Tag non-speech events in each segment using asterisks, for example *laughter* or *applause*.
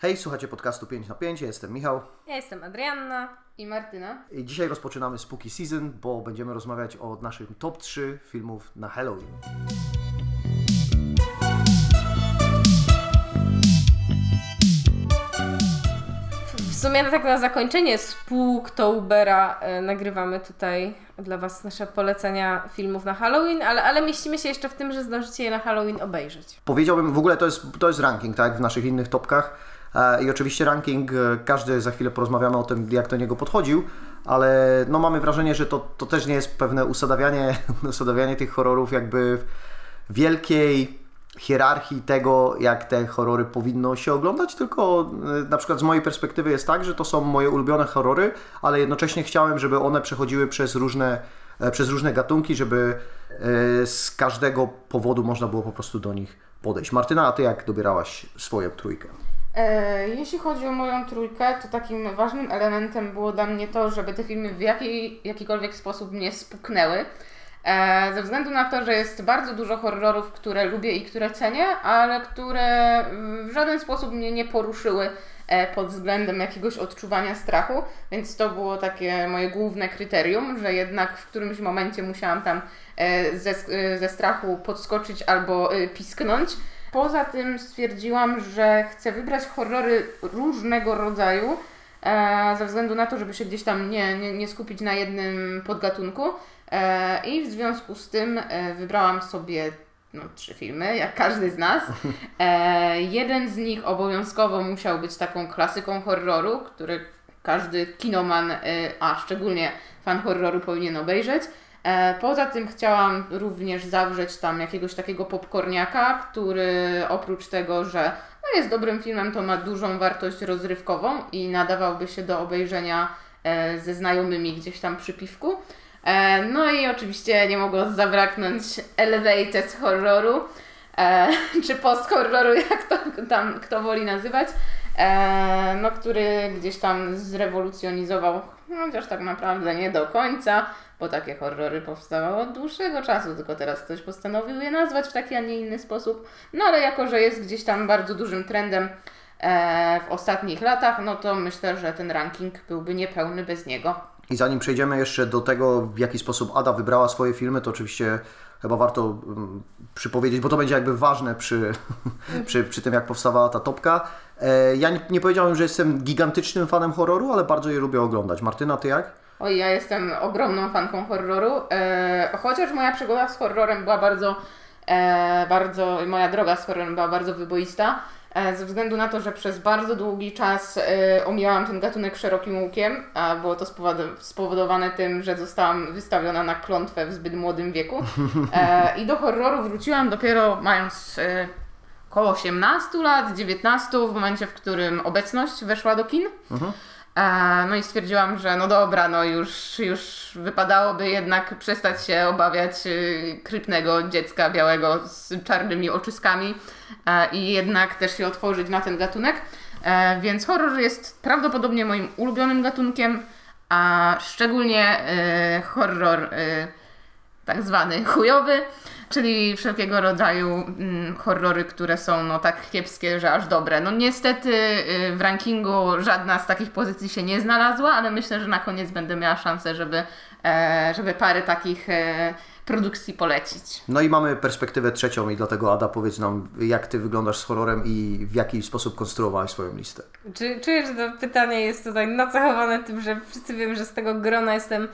Hej, słuchacie podcastu 5 na 5, ja jestem Michał Ja jestem Adrianna. I Martyna. i dzisiaj rozpoczynamy Spooky Season, bo będziemy rozmawiać o naszym top 3 filmów na Halloween. W sumie tak na zakończenie Spooktobera e, nagrywamy tutaj dla Was nasze polecenia filmów na Halloween, ale, ale mieścimy się jeszcze w tym, że zdążycie je na Halloween obejrzeć. Powiedziałbym, w ogóle to jest, to jest ranking, tak, w naszych innych topkach i oczywiście ranking, e, każdy za chwilę porozmawiamy o tym, jak do niego podchodził, ale no mamy wrażenie, że to, to też nie jest pewne usadawianie, *laughs* usadawianie tych horrorów jakby w wielkiej hierarchii tego, jak te horrory powinno się oglądać, tylko e, na przykład z mojej perspektywy jest tak, że to są moje ulubione horrory, ale jednocześnie chciałem, żeby one przechodziły przez różne, e, przez różne gatunki, żeby e, z każdego powodu można było po prostu do nich podejść. Martyna, a Ty jak dobierałaś swoją trójkę? E, jeśli chodzi o moją trójkę, to takim ważnym elementem było dla mnie to, żeby te filmy w jaki, jakikolwiek sposób mnie spuknęły. E, ze względu na to, że jest bardzo dużo horrorów, które lubię i które cenię, ale które w żaden sposób mnie nie poruszyły e, pod względem jakiegoś odczuwania strachu, więc to było takie moje główne kryterium, że jednak w którymś momencie musiałam tam ze, ze strachu podskoczyć albo pisknąć. Poza tym stwierdziłam, że chcę wybrać horrory różnego rodzaju, e, ze względu na to, żeby się gdzieś tam nie, nie, nie skupić na jednym podgatunku. E, I w związku z tym e, wybrałam sobie no, trzy filmy, jak każdy z nas. Jeden z nich obowiązkowo musiał być taką klasyką horroru, który każdy kinoman, a szczególnie fan horroru powinien obejrzeć. E, Poza tym chciałam również zawrzeć tam jakiegoś takiego popcorniaka, który oprócz tego, że no jest dobrym filmem, to ma dużą wartość rozrywkową i nadawałby się do obejrzenia e, ze znajomymi gdzieś tam przy piwku. E, No i oczywiście nie mogło zabraknąć elevated horroru, *laughs* czy post-horroru, *laughs* jak to tam kto woli nazywać, no, który gdzieś tam zrewolucjonizował, chociaż tak naprawdę nie do końca, bo takie horrory powstawały od dłuższego czasu, tylko teraz ktoś postanowił je nazwać w taki, a nie inny sposób. No ale jako, że jest gdzieś tam bardzo dużym trendem e, w ostatnich latach, no to myślę, że ten ranking byłby niepełny bez niego. I zanim przejdziemy jeszcze do tego, w jaki sposób Ada wybrała swoje filmy, to oczywiście chyba warto um, przypowiedzieć, bo to będzie jakby ważne przy, *laughs* przy, przy tym, jak powstawała ta topka. E, ja nie, nie powiedziałem, że jestem gigantycznym fanem horroru, ale bardzo je lubię oglądać. Martyna, ty jak? Oj, ja jestem ogromną fanką horroru, e, chociaż moja przygoda z horrorem była bardzo, e, bardzo, moja droga z horrorem była bardzo wyboista, ze względu na to, że przez bardzo długi czas e, omijałam ten gatunek szerokim łukiem, a było to spowodo- spowodowane tym, że zostałam wystawiona na klątwę w zbyt młodym wieku e, i do horroru wróciłam dopiero mając e, około 18 lat, 19, w momencie, w którym obecność weszła do kin. E, No i stwierdziłam, że no dobra, no już, już wypadałoby jednak przestać się obawiać y, krypnego dziecka białego z czarnymi oczyskami e, i jednak też się otworzyć na ten gatunek. E, Więc horror jest prawdopodobnie moim ulubionym gatunkiem, a szczególnie e, horror tak zwany chujowy, czyli wszelkiego rodzaju mm, horrory, które są no tak kiepskie, że aż dobre. No niestety y, w rankingu żadna z takich pozycji się nie znalazła, ale myślę, że na koniec będę miała szansę, żeby, e, żeby parę takich e, produkcji polecić. No i mamy perspektywę trzecią i dlatego Ada powiedz nam, jak ty wyglądasz z horrorem i w jaki sposób konstruowałaś swoją listę. Czy czujesz, że to pytanie jest tutaj nacechowane tym, że wszyscy wiemy, że z tego grona jestem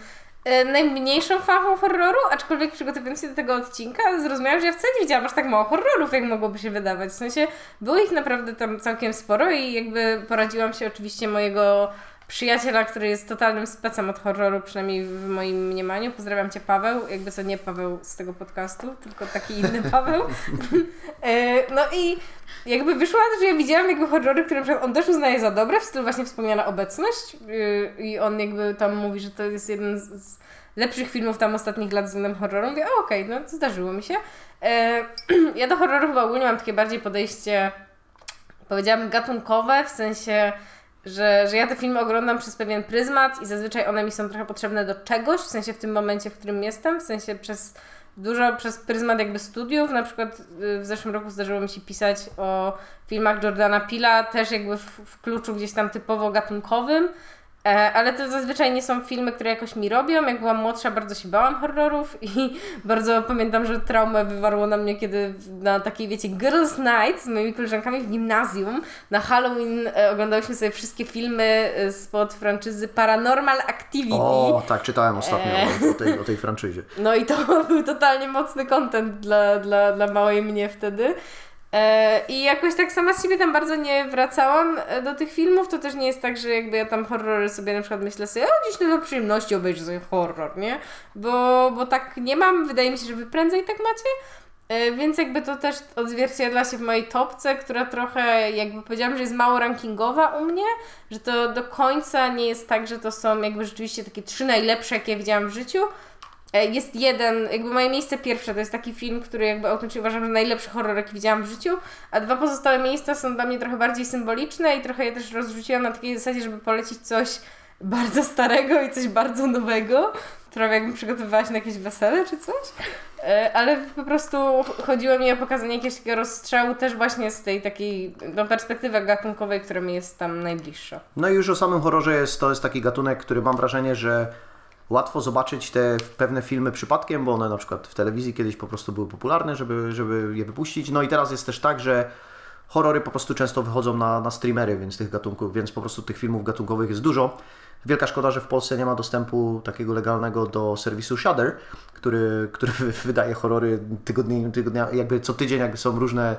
najmniejszą fanką horroru, aczkolwiek przygotowując się do tego odcinka, zrozumiałam, że ja wcale nie widziałam aż tak mało horrorów, jak mogłoby się wydawać. W sensie było ich naprawdę tam całkiem sporo i jakby poradziłam się oczywiście mojego przyjaciela, który jest totalnym specem od horroru, przynajmniej w moim mniemaniu. Pozdrawiam Cię Paweł, jakby co nie Paweł z tego podcastu, tylko taki inny *laughs* Paweł. E, no i jakby wyszło na to, że ja widziałam jakby horrory, które on też uznaje za dobre, w stylu właśnie wspomniana obecność yy, i on jakby tam mówi, że to jest jeden z, lepszych filmów tam ostatnich lat względem horroru. Mówię, okej, no to zdarzyło mi się. E, *clears throat* ja do horroru chyba ogólnie mam takie bardziej podejście, powiedziałabym gatunkowe, w sensie że, że ja te filmy oglądam przez pewien pryzmat i zazwyczaj one mi są trochę potrzebne do czegoś, w sensie w tym momencie, w którym jestem, w sensie przez dużo przez pryzmat jakby studiów, na przykład y, w zeszłym roku zdarzyło mi się pisać o filmach Jordana Pila, też jakby w, w kluczu gdzieś tam typowo gatunkowym, Ale to zazwyczaj nie są filmy, które jakoś mi robią. Jak byłam młodsza, bardzo się bałam horrorów i *laughs* bardzo pamiętam, że traumę wywarło na mnie, kiedy na takiej, wiecie, Girls Night z moimi koleżankami w gimnazjum na Halloween e, oglądałyśmy sobie wszystkie filmy e, spod franczyzy Paranormal Activity. O, tak, czytałem ostatnio o, o, tej, o tej franczyzie. No i to *laughs* był totalnie mocny content dla, dla, dla małej mnie wtedy. E, I jakoś tak sama z siebie tam bardzo nie wracałam e, do tych filmów. To też nie jest tak, że jakby ja tam horrory sobie na przykład myślę sobie, o dziś dla przyjemności obejrzę sobie horror, nie? Bo, bo tak nie mam. Wydaje mi się, że wy prędzej tak macie. E, Więc jakby to też odzwierciedla się w mojej topce, która trochę jakby powiedziałam, że jest mało rankingowa u mnie, że to do końca nie jest tak, że to są jakby rzeczywiście takie trzy najlepsze, jakie widziałam w życiu. E, Jest jeden, jakby moje miejsce pierwsze, to jest taki film, który jakby autentycznie uważam, że najlepszy horror, jaki widziałam w życiu, a dwa pozostałe miejsca są dla mnie trochę bardziej symboliczne i trochę je też rozrzuciłam na takiej zasadzie, żeby polecić coś bardzo starego i coś bardzo nowego. Prawie jakbym przygotowywała się na jakieś wesele czy coś. E, Ale po prostu chodziło mi o pokazanie jakiegoś takiego rozstrzału też właśnie z tej takiej no, perspektywy gatunkowej, która mi jest tam najbliższa. No i już o samym horrorze jest, to jest taki gatunek, który mam wrażenie, że łatwo zobaczyć te pewne filmy przypadkiem, bo one na przykład w telewizji kiedyś po prostu były popularne, żeby, żeby je wypuścić. No i teraz jest też tak, że horrory po prostu często wychodzą na, na streamery, więc tych gatunków, więc po prostu tych filmów gatunkowych jest dużo. Wielka szkoda, że w Polsce nie ma dostępu takiego legalnego do serwisu Shudder, który, który *laughs* wydaje horrory tygodnie, tygodnia, jakby co tydzień jakby są różne,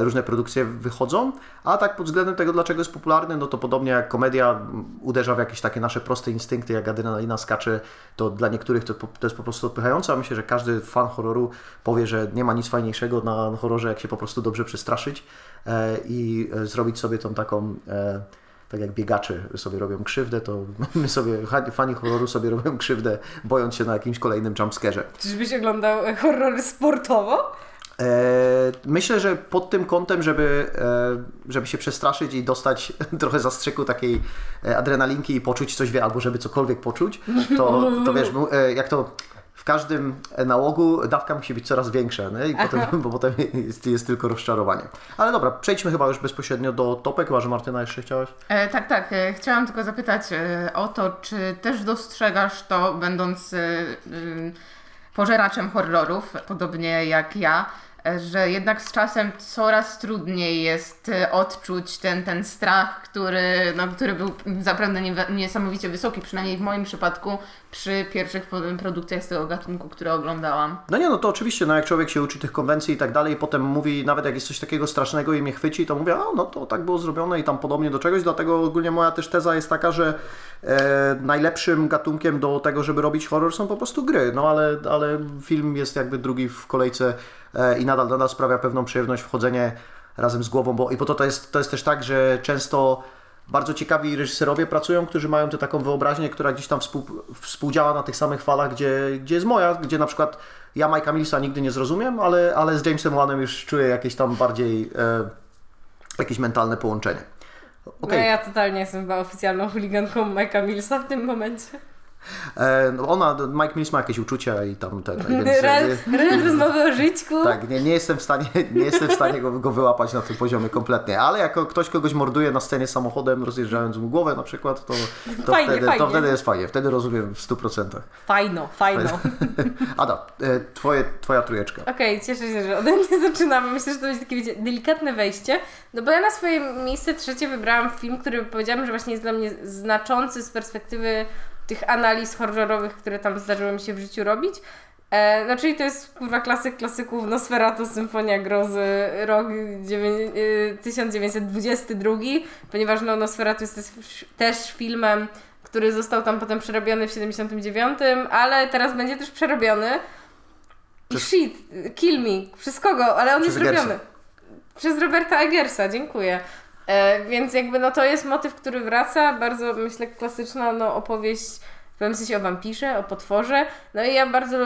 różne produkcje wychodzą, a tak pod względem tego, dlaczego jest popularny, no to podobnie jak komedia uderza w jakieś takie nasze proste instynkty, jak adrenalina skacze, to dla niektórych to, to jest po prostu odpychające, a myślę, że każdy fan horroru powie, że nie ma nic fajniejszego na horrorze, jak się po prostu dobrze przestraszyć e, i e, zrobić sobie tą taką... E, tak jak biegacze sobie robią krzywdę, to *laughs* my sobie, fani horroru sobie robią krzywdę, bojąc się na jakimś kolejnym jumpscarze. Czyżbyś oglądał horrory sportowo? E, myślę, że pod tym kątem, żeby, e, żeby się przestraszyć i dostać *laughs* trochę zastrzyku takiej e, adrenalinki i poczuć coś, wie- albo żeby cokolwiek poczuć, to, to wiesz, jak to w każdym nałogu dawka musi być coraz większa, nie? I potem, *laughs* bo potem jest, jest tylko rozczarowanie. Ale dobra, przejdźmy chyba już bezpośrednio do topek, chyba że Martyna jeszcze chciałaś? E, tak, tak. Chciałam tylko zapytać o to, czy też dostrzegasz to, będąc pożeraczem horrorów, podobnie jak ja, że jednak z czasem coraz trudniej jest e, odczuć ten, ten strach, który, no, który był zapewne nie, niesamowicie wysoki, przynajmniej w moim przypadku, przy pierwszych produkcjach z tego gatunku, które oglądałam. No nie, no to oczywiście, no jak człowiek się uczy tych konwencji i tak dalej, i potem mówi, nawet jak jest coś takiego strasznego i mnie chwyci, to mówię, a no to tak było zrobione i tam podobnie do czegoś, dlatego ogólnie moja też teza jest taka, że e, najlepszym gatunkiem do tego, żeby robić horror są po prostu gry, no ale, ale film jest jakby drugi w kolejce i nadal, nadal sprawia pewną przyjemność wchodzenie razem z głową, bo i po to to jest, to jest też tak, że często bardzo ciekawi reżyserowie pracują, którzy mają tę taką wyobraźnię, która gdzieś tam współ, współdziała na tych samych falach, gdzie, gdzie jest moja, gdzie na przykład ja Mike'a Millsa nigdy nie zrozumiem, ale, ale z Jamesem Wanem już czuję jakieś tam bardziej e, jakieś mentalne połączenie. Okej, No ja totalnie jestem chyba oficjalną chuliganką Mike'a Millsa w tym momencie. E, ona, Mike Mills ma jakieś uczucia i tam ten, *laughs* więc, Real, e, real rozmowy o żyćku. Tak, nie, nie jestem w stanie, nie jestem w stanie go, go wyłapać na tym poziomie kompletnie, ale jako ktoś kogoś morduje na scenie samochodem, rozjeżdżając mu głowę na przykład, to, to, Fajnie, wtedy, fajnie. to wtedy jest fajnie, wtedy rozumiem w 100%. Fajno, fajno. *laughs* Ada, e, twoje, twoja trójeczka. Okej, cieszę się, że ode mnie *laughs* zaczynamy. Myślę, że to będzie takie, wiecie, delikatne wejście. No bo ja na swoje miejsce trzecie wybrałam film, który powiedziałam, że właśnie jest dla mnie znaczący z perspektywy tych analiz horrorowych, które tam zdarzyło mi się w życiu robić. E, no czyli to jest kurwa klasyk klasyków Nosferatu, Symfonia Grozy, rok dziewię- y, 1922, ponieważ no, Nosferatu jest też, filmem, który został tam potem przerobiony w 79, ale teraz będzie też przerobiony. I Przez- shit, kill me, przez kogo, ale on Przez jest robiony. Eggersa. Przez Roberta Eggersa, dziękuję. E, więc jakby no to jest motyw, który wraca, bardzo myślę klasyczna no, opowieść w pewnym sensie o wampirze, o potworze. No i ja bardzo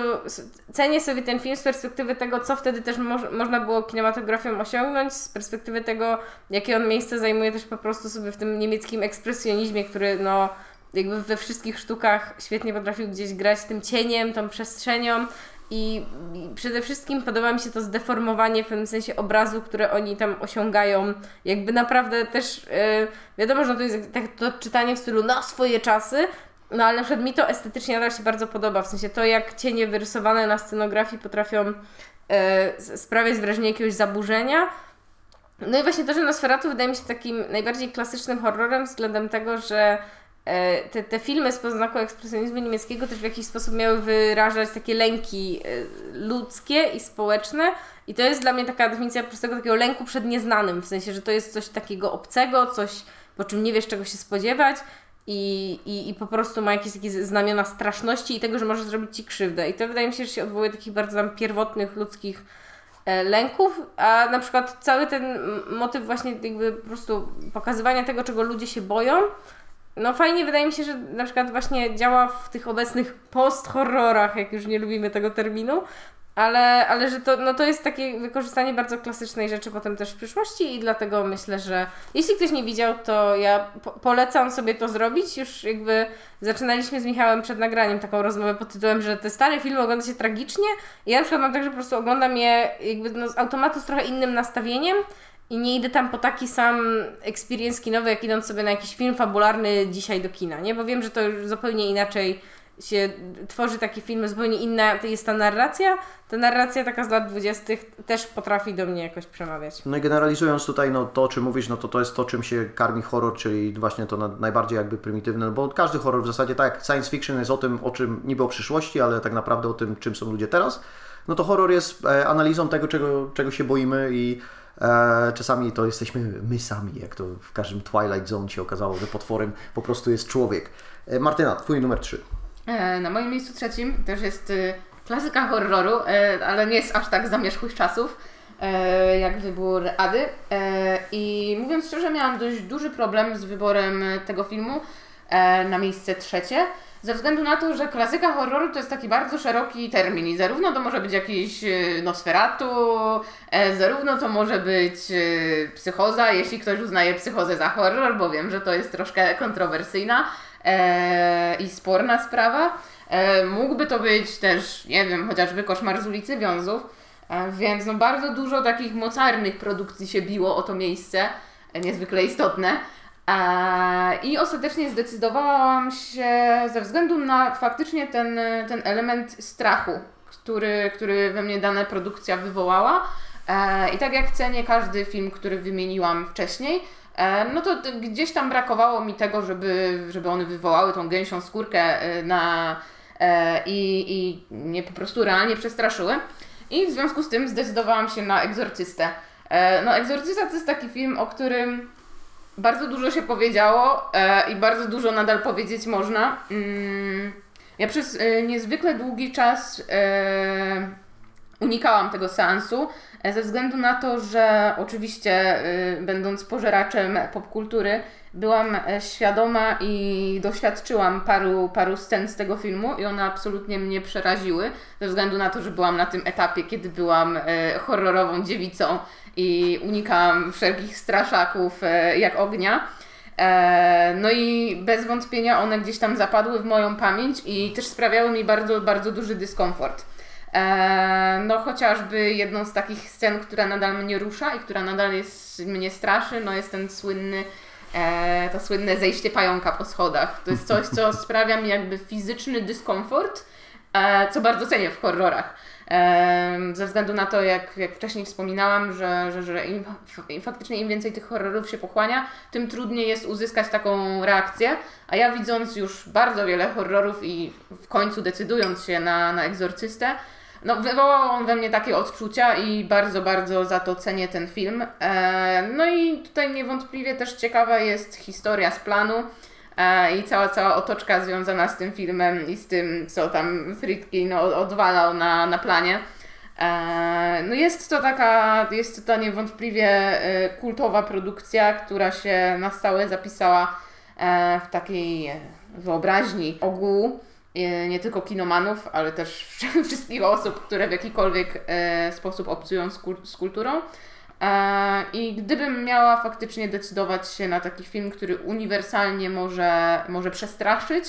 cenię sobie ten film z perspektywy tego, co wtedy też moż, można było kinematografią osiągnąć, z perspektywy tego, jakie on miejsce zajmuje też po prostu sobie w tym niemieckim ekspresjonizmie, który no jakby we wszystkich sztukach świetnie potrafił gdzieś grać tym cieniem, tą przestrzenią. I, przede wszystkim podoba mi się to zdeformowanie w pewnym sensie obrazu, które oni tam osiągają. Jakby naprawdę też yy, wiadomo, że to jest tak to czytanie w stylu na swoje czasy, no ale na przykład mi to estetycznie nadal się bardzo podoba. W sensie to, jak cienie wyrysowane na scenografii potrafią yy, sprawiać wrażenie jakiegoś zaburzenia. No i właśnie to, że Nosferatu wydaje mi się takim najbardziej klasycznym horrorem względem tego, że te, te filmy z poznaku ekspresjonizmu niemieckiego też w jakiś sposób miały wyrażać takie lęki e, ludzkie i społeczne. I to jest dla mnie taka definicja prostego takiego lęku przed nieznanym, w sensie, że to jest coś takiego obcego, coś po czym nie wiesz czego się spodziewać i, i, i po prostu ma jakieś takie znamiona straszności i tego, że może zrobić Ci krzywdę. I to wydaje mi się, że się odwołuje do takich bardzo tam pierwotnych ludzkich E, lęków, a na przykład cały ten motyw właśnie jakby po prostu pokazywania tego, czego ludzie się boją, no fajnie wydaje mi się, że na przykład właśnie działa w tych obecnych post-horrorach, jak już nie lubimy tego terminu, ale, ale że to, no to jest takie wykorzystanie bardzo klasycznej rzeczy potem też w przyszłości i dlatego myślę, że jeśli ktoś nie widział, to ja po polecam sobie to zrobić. Już jakby zaczynaliśmy z Michałem przed nagraniem taką rozmowę pod tytułem, że te stare filmy ogląda się tragicznie. Ja na przykład mam tak, że po prostu oglądam je jakby no, z automatu z trochę innym nastawieniem i nie idę tam po taki sam experience kinowy, jak idąc sobie na jakiś film fabularny dzisiaj do kina, nie? Bo wiem, że to już zupełnie inaczej się tworzy taki film, zupełnie inna jest ta narracja. Ta narracja taka z lat 20. też potrafi do mnie jakoś przemawiać. No i generalizując tutaj, no to czym mówisz, no to to jest to, czym się karmi horror, czyli właśnie to najbardziej jakby prymitywne, no bo każdy horror w zasadzie, tak jak science fiction jest o tym, o czym niby o przyszłości, ale tak naprawdę o tym, czym są ludzie teraz, no to horror jest e, analizą tego, czego, czego się boimy i czasami to jesteśmy my sami, jak to w każdym Twilight Zone się okazało, że potworem po prostu jest człowiek. E, Martyna, twój numer 3. E, na moim miejscu trzecim też jest klasyka horroru, e, ale nie jest aż tak zamierzchłych czasów e, jak wybór Ady. I mówiąc szczerze, miałam dość duży problem z wyborem tego filmu na miejsce trzecie. Ze względu na to, że klasyka horroru to jest taki bardzo szeroki termin i zarówno to może być jakiś Nosferatu, zarówno to może być psychoza, jeśli ktoś uznaje psychozę za horror, bo wiem, że to jest troszkę kontrowersyjna, e, i sporna sprawa. E, mógłby to być też, nie wiem, chociażby koszmar z ulicy Wiązów, e, więc no bardzo dużo takich mocarnych produkcji się biło o to miejsce, e, niezwykle istotne. I ostatecznie zdecydowałam się ze względu na faktycznie ten, ten element strachu, który, który we mnie dana produkcja wywołała. E, I tak jak cenię każdy film, który wymieniłam wcześniej, E, no to gdzieś tam brakowało mi tego, żeby, żeby one wywołały tą gęsią skórkę e, na, i, i mnie po prostu realnie przestraszyły. I w związku z tym zdecydowałam się na Egzorcystę. No, Egzorcysta to jest taki film, o którym bardzo dużo się powiedziało i bardzo dużo nadal powiedzieć można. Mm, ja przez niezwykle długi czas unikałam tego seansu, e, ze względu na to, że oczywiście y, będąc pożeraczem popkultury, byłam e, świadoma i doświadczyłam paru, paru scen z tego filmu i one absolutnie mnie przeraziły, ze względu na to, że byłam na tym etapie, kiedy byłam e, horrorową dziewicą i unikałam wszelkich straszaków jak ognia. No i bez wątpienia one gdzieś tam zapadły w moją pamięć i też sprawiały mi bardzo, bardzo duży dyskomfort. E, no chociażby jedną z takich scen, która nadal mnie rusza i która nadal jest, mnie straszy, no jest ten słynny e, to słynne zejście pająka po schodach. To jest coś, co *laughs* sprawia mi jakby fizyczny dyskomfort, e, co bardzo cenię w horrorach. Ze względu na to, jak, jak wcześniej wspominałam, że, że, że im, im, faktycznie im więcej tych horrorów się pochłania, tym trudniej jest uzyskać taką reakcję. A ja widząc już bardzo wiele horrorów i w końcu decydując się na, na egzorcystę, no, wywołał on we mnie takie odczucia i bardzo, bardzo za to cenię ten film. E, no i tutaj niewątpliwie też ciekawa jest historia z planu e, i cała, cała otoczka związana z tym filmem i z tym, co tam Friedkin no, odwalał na, na planie. E, no jest to taka, jest to niewątpliwie kultowa produkcja, która się na stałe zapisała w takiej wyobraźni ogółu nie tylko kinomanów, ale też *laughs* wszystkich osób, które w jakikolwiek e, sposób obcują z, kulturą. E, I gdybym miała faktycznie decydować się na taki film, który uniwersalnie może, może przestraszyć,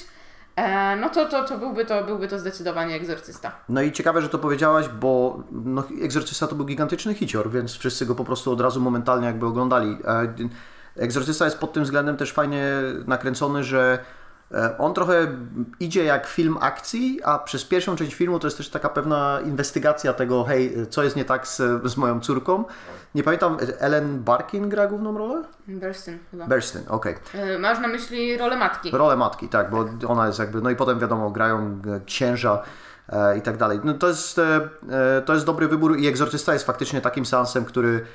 e, no to, to, to, byłby to byłby to zdecydowanie egzorcysta. No i ciekawe, że to powiedziałaś, bo no, Egzorcysta to był gigantyczny hicior, więc wszyscy go po prostu od razu momentalnie jakby oglądali. Egzorcysta jest pod tym względem też fajnie nakręcony, że on trochę idzie jak film akcji, a przez pierwszą część filmu to jest też taka pewna inwestygacja tego, hej, co jest nie tak z, z moją córką. Nie pamiętam, Ellen Barkin gra główną rolę? Burstyn chyba. Burstyn, okej. E, Masz na myśli rolę matki. Rolę matki, tak, bo ona jest jakby, no i potem wiadomo, grają e, księża e, i tak dalej. No to jest, e, e, to jest dobry wybór i Egzorcysta jest faktycznie takim seansem, który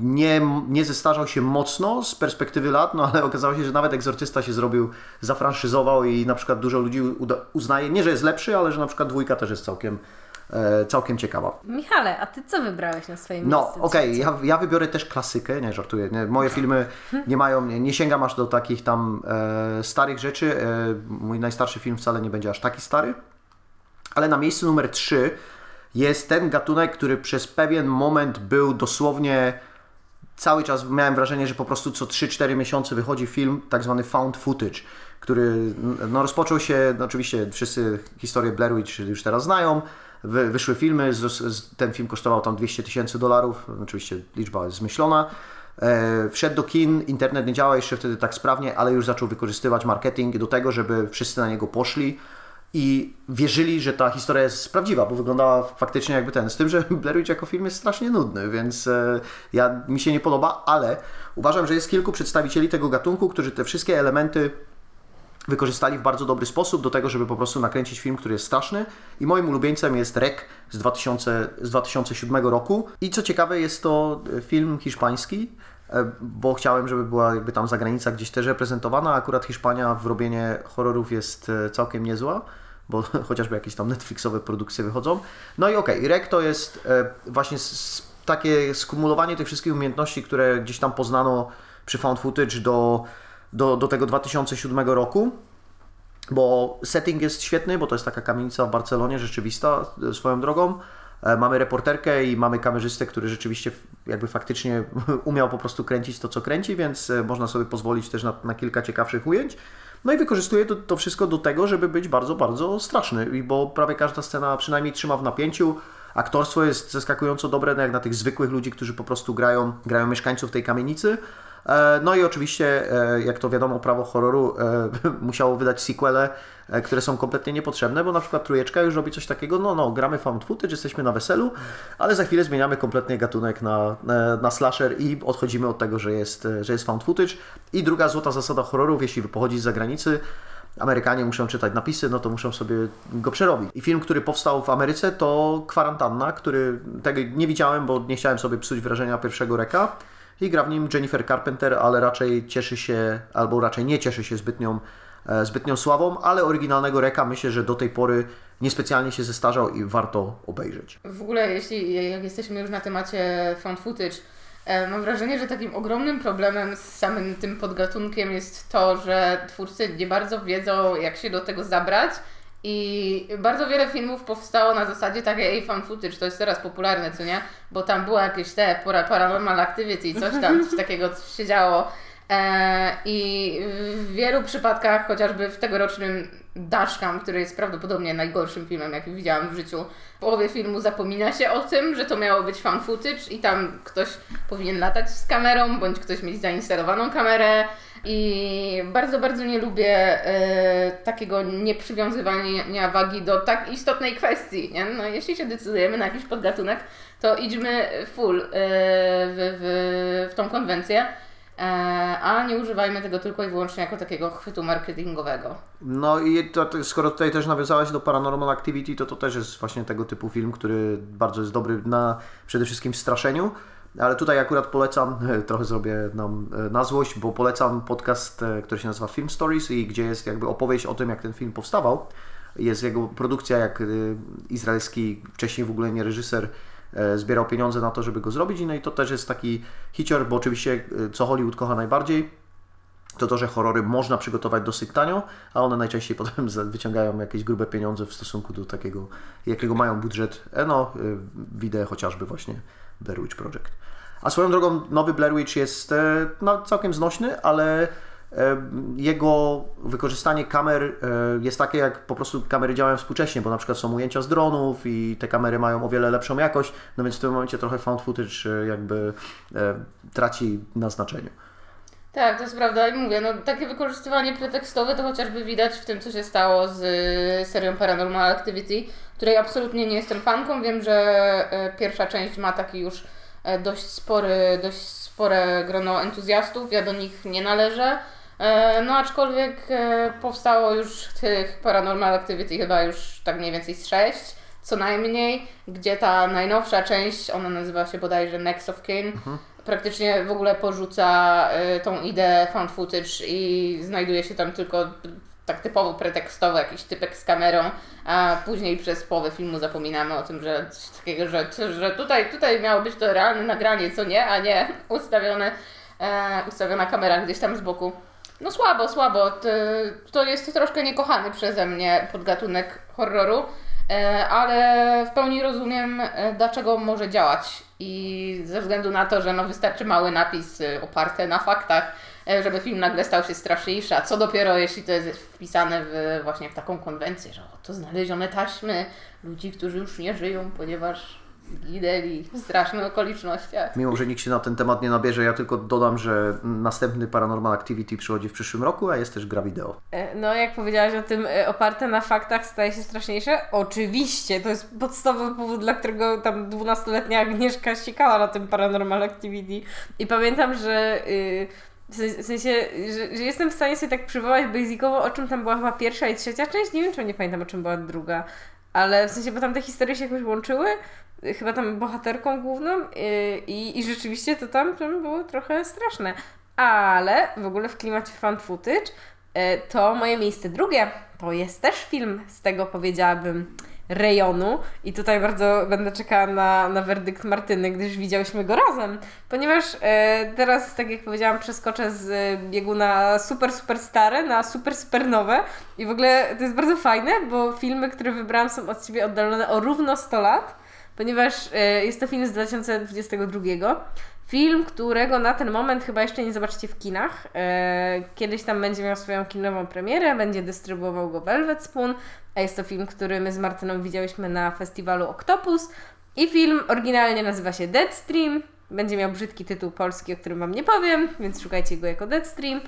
nie, nie zestarzał się mocno z perspektywy lat, no ale okazało się, że nawet Egzorcysta się zrobił, zafranszyzował i na przykład dużo ludzi uznaje, nie że jest lepszy, ale że na przykład dwójka też jest całkiem, e, całkiem ciekawa. Michale, a ty co wybrałeś na swoim No, miejscu? okej, ja, ja wybiorę też klasykę, nie żartuję. Nie, moje *laughs* filmy nie mają, nie, nie sięgam aż do takich tam e, starych rzeczy. E, mój najstarszy film wcale nie będzie aż taki stary. Ale na miejscu numer 3 jest ten gatunek, który przez pewien moment był dosłownie cały czas miałem wrażenie, że po prostu co 3-4 miesiące wychodzi film, tak zwany found footage, który no, rozpoczął się, no, oczywiście wszyscy historię Blair Witch już teraz znają, Wy, wyszły filmy, z, z, ten film kosztował tam 200 tysięcy dolarów, oczywiście liczba jest zmyślona. E, wszedł do kin, internet nie działał jeszcze wtedy tak sprawnie, ale już zaczął wykorzystywać marketing do tego, żeby wszyscy na niego poszli i wierzyli, że ta historia jest prawdziwa, bo wyglądała faktycznie jakby ten. Z tym, że *laughs* Blair Witch jako film jest strasznie nudny, więc e, ja, mi się nie podoba, ale uważam, że jest kilku przedstawicieli tego gatunku, którzy te wszystkie elementy wykorzystali w bardzo dobry sposób do tego, żeby po prostu nakręcić film, który jest straszny. I moim ulubieńcem jest Rek z, 2000, z 2007 roku. I co ciekawe, jest to film hiszpański, e, bo chciałem, żeby była jakby tam zagranica gdzieś też reprezentowana. Akurat Hiszpania w robienie horrorów jest e, całkiem niezła, bo *laughs* chociażby jakieś tam Netflixowe produkcje wychodzą. No i okej, okay, Rek to jest e, właśnie takie skumulowanie tych wszystkich umiejętności, które gdzieś tam poznano przy found footage do do, do tego 2007 roku, bo setting jest świetny, bo to jest taka kamienica w Barcelonie, rzeczywista swoją drogą. Mamy reporterkę i mamy kamerzystę, który rzeczywiście jakby faktycznie *laughs* umiał po prostu kręcić to, co kręci, więc można sobie pozwolić też na, na kilka ciekawszych ujęć. No i wykorzystuje to, to, wszystko do tego, żeby być bardzo, bardzo straszny, bo prawie każda scena przynajmniej trzyma w napięciu. Aktorstwo jest zaskakująco dobre, no jak na tych zwykłych ludzi, którzy po prostu grają, grają mieszkańców tej kamienicy. No i oczywiście, jak to wiadomo, prawo horroru *laughs* musiało wydać sequele, które są kompletnie niepotrzebne, bo na przykład Trójeczka już robi coś takiego, no no, gramy found footage, jesteśmy na weselu, ale za chwilę zmieniamy kompletnie gatunek na, na slasher i odchodzimy od tego, że jest, że jest found footage. I druga złota zasada horrorów, jeśli pochodzi z zagranicy, Amerykanie muszą czytać napisy, no to muszą sobie go przerobić. I film, który powstał w Ameryce to Kwarantanna, który tego nie widziałem, bo nie chciałem sobie psuć wrażenia pierwszego reka i gra w nim Jennifer Carpenter, ale raczej cieszy się, albo raczej nie cieszy się zbytnią, zbytnią sławą, ale oryginalnego Reka myślę, że do tej pory niespecjalnie się zestarzał i warto obejrzeć. W ogóle, jeśli jak jesteśmy już na temacie found footage, mam wrażenie, że takim ogromnym problemem z samym tym podgatunkiem jest to, że twórcy nie bardzo wiedzą, jak się do tego zabrać. I bardzo wiele filmów powstało na zasadzie takiej fan footage, to jest teraz popularne, co nie? Bo tam było jakieś te paranormal activity coś tam, coś takiego coś się działo. E, I w wielu przypadkach, chociażby w tegorocznym Dashcam, który jest prawdopodobnie najgorszym filmem, jaki widziałam w życiu, w połowie filmu zapomina się o tym, że to miało być fan footage i tam ktoś powinien latać z kamerą, bądź ktoś mieć zainstalowaną kamerę. I bardzo, bardzo nie lubię e, takiego nieprzywiązywania wagi do tak istotnej kwestii. Nie? No, jeśli się decydujemy na jakiś podgatunek, to idźmy full e, w, w, w tą konwencję. A nie używajmy tego tylko i wyłącznie jako takiego chwytu marketingowego. No i to, skoro tutaj też nawiązałaś do Paranormal Activity, to to też jest właśnie tego typu film, który bardzo jest dobry na przede wszystkim straszeniu. Ale tutaj akurat polecam, *laughs* trochę zrobię nam na złość, bo polecam podcast, który się nazywa Film Stories i gdzie jest jakby opowieść o tym, jak ten film powstawał. Jest jego produkcja, jak izraelski, wcześniej w ogóle nie reżyser, zbierał pieniądze na to, żeby go zrobić. No i to też jest taki hicior, bo oczywiście co Hollywood kocha najbardziej, to to, że horrory można przygotować dosyć tanio, a one najczęściej *laughs* potem wyciągają jakieś grube pieniądze w stosunku do takiego, jakiego mają budżet. No, widzę chociażby właśnie Blair Witch Project. A swoją drogą nowy Blair Witch jest no, całkiem znośny, ale e, jego wykorzystanie kamer e, jest takie, jak po prostu kamery działają współcześnie, bo na przykład są ujęcia z dronów i te kamery mają o wiele lepszą jakość, no więc w tym momencie trochę found footage e, jakby e, traci na znaczeniu. Tak, to jest prawda i mówię, no takie wykorzystywanie pretekstowe to chociażby widać w tym, co się stało z y, serią Paranormal Activity, której absolutnie nie jestem fanką. Wiem, że pierwsza część ma taki już dość spory, dość spore grono entuzjastów, ja do nich nie należę. E, No aczkolwiek e, powstało już tych Paranormal Activity chyba już tak mniej więcej z sześć, co najmniej, gdzie ta najnowsza część, ona nazywa się bodajże Next of Kin, praktycznie w ogóle porzuca y, tą ideę found footage i znajduje się tam tylko tak typowo pretekstowo jakiś typek z kamerą, a później przez połowę filmu zapominamy o tym, że coś takiego, że, że tutaj, tutaj miało być to realne nagranie, co nie, a nie ustawione, e, ustawiona kamera gdzieś tam z boku. No słabo, słabo. To, jest troszkę niekochany przeze mnie podgatunek horroru, e, ale w pełni rozumiem, e, dlaczego może działać. I ze względu na to, że no wystarczy mały napis e, oparty na faktach, żeby film nagle stał się straszniejszy, a co dopiero jeśli to jest wpisane w, właśnie w taką konwencję, że oto znalezione taśmy ludzi, którzy już nie żyją, ponieważ zginęli w strasznych okolicznościach. Mimo, że nikt się na ten temat nie nabierze, ja tylko dodam, że następny Paranormal Activity przychodzi w przyszłym roku, a jest też gra wideo. E, No, jak powiedziałaś o tym, e, oparte na faktach staje się straszniejsze? Oczywiście, to jest podstawowy powód, dla którego tam 12-letnia Agnieszka ściekała na tym Paranormal Activity. I pamiętam, że y, w sen- w sensie, że, że jestem w stanie sobie tak przywołać basicowo, o czym tam była chyba pierwsza i trzecia część. Nie wiem, czy nie pamiętam, o czym była druga. Ale w sensie, bo tam te historie się jakoś łączyły, chyba tam bohaterką główną y, i, i rzeczywiście to tam, tam było trochę straszne. Ale w ogóle w klimacie fan footage E, to moje miejsce drugie to jest też film z tego powiedziałabym rejonu. I tutaj bardzo będę czekała na, na werdykt Martyny, gdyż widziałyśmy go razem, ponieważ e, teraz, tak jak powiedziałam, przeskoczę z e, biegu na super, super stare, na super, super nowe. I w ogóle to jest bardzo fajne, bo filmy, które wybrałam są od siebie oddalone o równo 100 lat, ponieważ e, jest to film z 2022. Film, którego na ten moment chyba jeszcze nie zobaczycie w kinach. E, Kiedyś tam będzie miał swoją kinową premierę, będzie dystrybuował go Velvet Spoon, a jest to film, który my z Martyną widziałyśmy na festiwalu Octopus. I film oryginalnie nazywa się Deadstream. Będzie miał brzydki tytuł polski, o którym Wam nie powiem, więc szukajcie go jako Deadstream.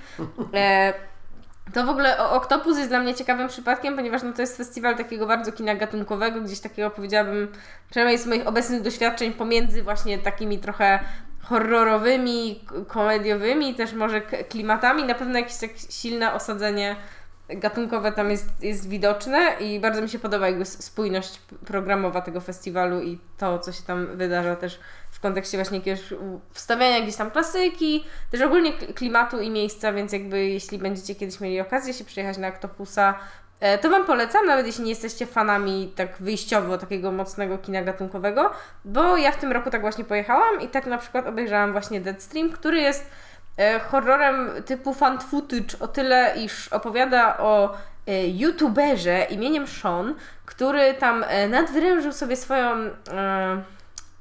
To w ogóle o- Octopus jest dla mnie ciekawym przypadkiem, ponieważ no, to jest festiwal takiego bardzo kina gatunkowego, gdzieś takiego powiedziałabym, przynajmniej z moich obecnych doświadczeń pomiędzy właśnie takimi trochę horrorowymi, komediowymi, też może klimatami. Na pewno jakieś tak silne osadzenie gatunkowe tam jest, jest widoczne i bardzo mi się podoba jakby spójność programowa tego festiwalu i to, co się tam wydarza też kontekście właśnie jakiegoś wstawiania gdzieś tam klasyki, też ogólnie klimatu i miejsca, więc jakby jeśli będziecie kiedyś mieli okazję się przyjechać na Octopusa, e, to Wam polecam, nawet jeśli nie jesteście fanami tak wyjściowo takiego mocnego kina gatunkowego, bo ja w tym roku tak właśnie pojechałam i tak na przykład obejrzałam właśnie Deadstream, który jest e, horrorem typu fan footage o tyle, iż opowiada o e, youtuberze imieniem Sean, który tam nadwyrężył sobie swoją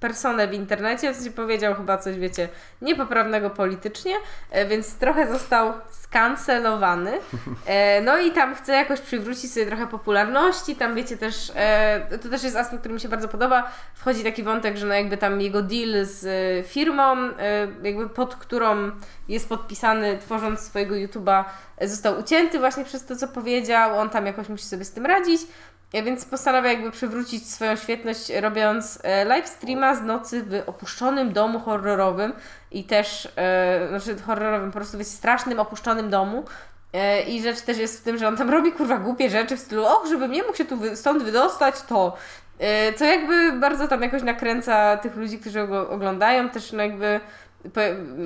personę w internecie, w sensie powiedział chyba coś, wiecie, niepoprawnego politycznie, e, więc trochę został skancelowany. E, No i tam chce jakoś przywrócić sobie trochę popularności, tam wiecie też, e, to też jest aspekt, który mi się bardzo podoba, wchodzi taki wątek, że no jakby tam jego deal z firmą, jakby pod którą jest podpisany tworząc swojego YouTube'a, został ucięty właśnie przez to, co powiedział, on tam jakoś musi sobie z tym radzić. Ja więc postanawia jakby przywrócić swoją świetność, robiąc e, live streama z nocy w opuszczonym domu horrorowym i też, e, znaczy horrorowym, po prostu w strasznym, opuszczonym domu. E, I rzecz też jest w tym, że on tam robi kurwa głupie rzeczy w stylu, och, żebym nie mógł się tu wy- stąd wydostać, to. E, co jakby bardzo tam jakoś nakręca tych ludzi, którzy go oglądają, też no jakby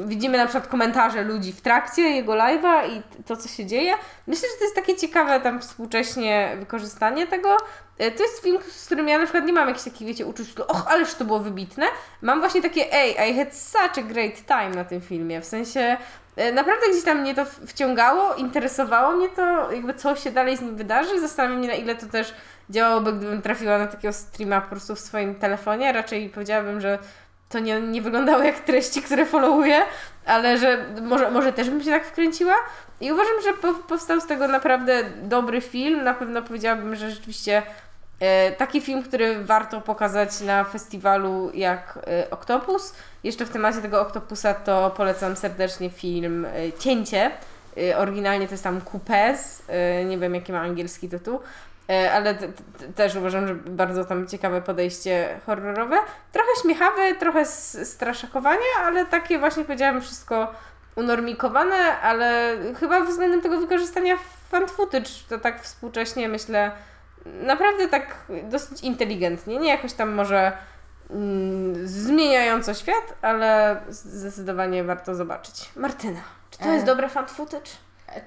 widzimy na przykład komentarze ludzi w trakcie jego live'a i to, co się dzieje. Myślę, że to jest takie ciekawe tam współcześnie wykorzystanie tego. E, To jest film, z którym ja na przykład nie mam jakichś takich, wiecie, uczuć, och, ależ to było wybitne. Mam właśnie takie, ej, I had such a great time na tym filmie, w sensie e, naprawdę gdzieś tam mnie to wciągało, interesowało mnie to, jakby co się dalej z nim wydarzy. Zastanawiam mnie, na ile to też działałoby, gdybym trafiła na takiego streama po prostu w swoim telefonie. Raczej powiedziałabym, że to nie, nie wyglądało jak treści, które followuję, ale że może, może też bym się tak wkręciła. I uważam, że po, powstał z tego naprawdę dobry film. Na pewno powiedziałabym, że rzeczywiście e, taki film, który warto pokazać na festiwalu jak e, Octopus. Jeszcze w temacie tego Octopusa to polecam serdecznie film e, Cięcie. E, oryginalnie to jest tam Coupez, e, nie wiem jaki ma angielski tytuł. E, Ale też uważam, że bardzo tam ciekawe podejście horrorowe. Trochę śmiechawe, trochę straszakowanie, ale takie właśnie powiedziałam wszystko unormikowane, ale chyba względem tego wykorzystania fan footage to tak współcześnie myślę naprawdę tak dosyć inteligentnie. Nie jakoś tam może mm, zmieniająco świat, ale zdecydowanie warto zobaczyć. Martyna, czy to E. jest dobre fan footage?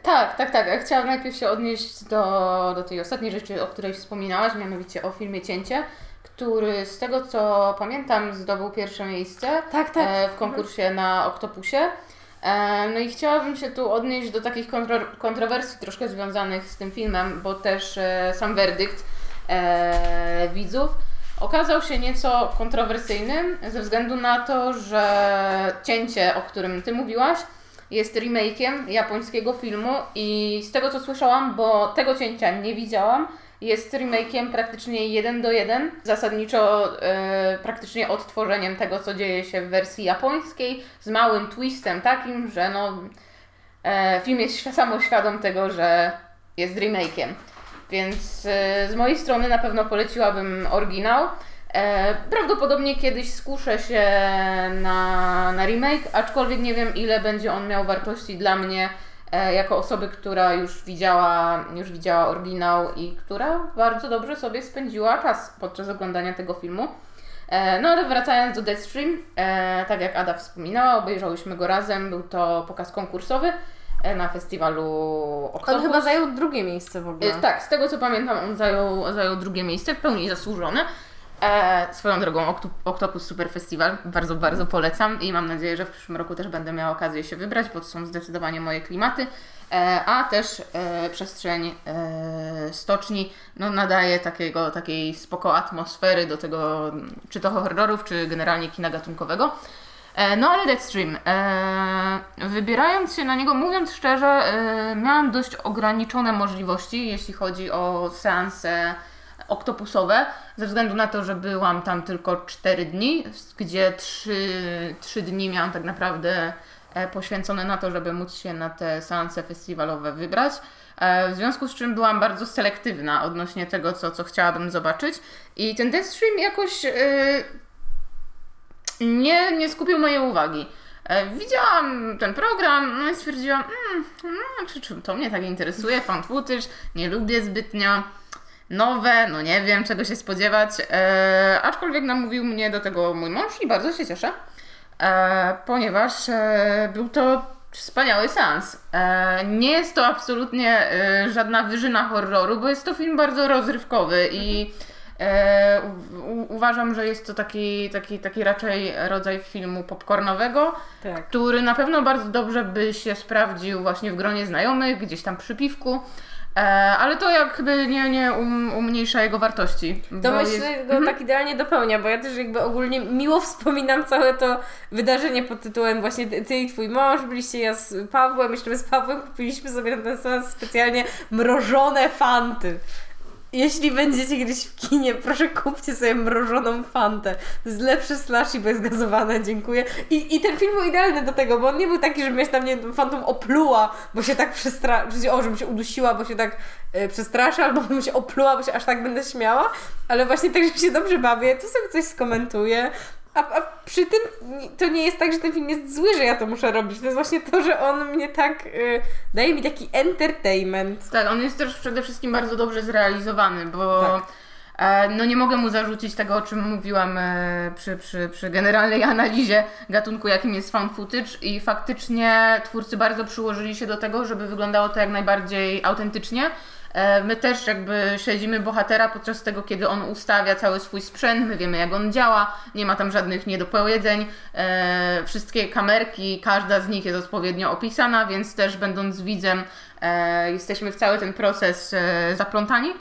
Tak, tak, tak. Ja Chciałam najpierw się odnieść do, do tej ostatniej rzeczy, o której wspominałaś, mianowicie o filmie Cięcie, który z tego co pamiętam zdobył pierwsze miejsce Tak, tak. e, w konkursie na Oktopusie. E, no i chciałabym się tu odnieść do takich kontro, kontrowersji troszkę związanych z tym filmem, bo też e, sam werdykt widzów okazał się nieco kontrowersyjny ze względu na to, że cięcie, o którym Ty mówiłaś, jest remake'iem japońskiego filmu i z tego co słyszałam, bo tego cięcia nie widziałam, jest remake'iem praktycznie jeden do jeden, zasadniczo e, praktycznie odtworzeniem tego, co dzieje się w wersji japońskiej, z małym twistem takim, że no, e, film jest świ- samoświadom tego, że jest remake'iem. Więc e, z mojej strony na pewno poleciłabym oryginał. E, prawdopodobnie kiedyś skuszę się na, na remake, aczkolwiek nie wiem ile będzie on miał wartości dla mnie e, jako osoby, która już widziała, już widziała oryginał i która bardzo dobrze sobie spędziła czas podczas oglądania tego filmu. E, no ale wracając do Deathstream, tak jak Ada wspominała, obejrzałyśmy go razem, był to pokaz konkursowy na festiwalu Octopus. On chyba zajął drugie miejsce w ogóle. Tak, z tego co pamiętam, on zajął, zajął drugie miejsce, w pełni zasłużone. E, swoją drogą, Octopus Super Festival bardzo, bardzo polecam i mam nadzieję, że w przyszłym roku też będę miała okazję się wybrać, bo to są zdecydowanie moje klimaty. E, a też e, przestrzeń e, stoczni no, nadaje takiego, takiej spoko atmosfery do tego, czy to horrorów, czy generalnie kina gatunkowego. E, No ale Deathstream, e, wybierając się na niego, mówiąc szczerze, miałam dość ograniczone możliwości, jeśli chodzi o seanse oktopusowe, ze względu na to, że byłam tam tylko 4 dni, gdzie 3, 3 dni miałam tak naprawdę e, poświęcone na to, żeby móc się na te seanse festiwalowe wybrać. E, W związku z czym byłam bardzo selektywna odnośnie tego, co, co chciałabym zobaczyć. I ten Deathstream jakoś e, nie, nie skupił mojej uwagi. Widziałam ten program, no i stwierdziłam, mm, no, czy, czy to mnie tak interesuje, fan footage, nie lubię zbytnio. Nowe, no nie wiem czego się spodziewać, e, aczkolwiek namówił mnie do tego mój mąż i bardzo się cieszę, e, ponieważ e, był to wspaniały seans. E, nie jest to absolutnie e, żadna wyżyna horroru, bo jest to film bardzo rozrywkowy i e, u, uważam, że jest to taki, taki, taki raczej rodzaj filmu popcornowego, Tak. który na pewno bardzo dobrze by się sprawdził właśnie w gronie znajomych, gdzieś tam przy piwku. E, ale to jakby nie, nie um, umniejsza jego wartości. To myślę, jest- go tak idealnie dopełnia, bo ja też jakby ogólnie miło *laughs* wspominam całe to wydarzenie pod tytułem właśnie ty, i twój mąż byliście, ja z Pawłem, jeszcze my z Pawłem kupiliśmy sobie na ten seans specjalnie mrożone fanty. Jeśli będziecie gdzieś w kinie, proszę kupcie sobie mrożoną fantę. To jest lepszy slushy, bo jest gazowane, dziękuję. I, I ten film był idealny do tego, bo on nie był taki, że mnie tam nie fantom opluła, bo się tak przestraszyła, o, żebym się udusiła, bo się tak e, przestraszę, albo bym się opluła, bo się aż tak będę śmiała, ale właśnie tak, że się dobrze bawię, to sobie coś skomentuję. A, a przy tym to nie jest tak, że ten film jest zły, że ja to muszę robić. To jest właśnie to, że on mnie tak y, daje mi taki entertainment. Tak, on jest też przede wszystkim bardzo dobrze zrealizowany, bo Tak. e, no nie mogę mu zarzucić tego, o czym mówiłam e, przy, przy, przy generalnej *laughs* analizie gatunku, jakim jest found footage i faktycznie twórcy bardzo przyłożyli się do tego, żeby wyglądało to jak najbardziej autentycznie. E, My też jakby śledzimy bohatera podczas tego, kiedy on ustawia cały swój sprzęt, my wiemy jak on działa, nie ma tam żadnych niedopowiedzeń, e, wszystkie kamerki, każda z nich jest odpowiednio opisana, więc też będąc widzem e, jesteśmy w cały ten proces zaplątani.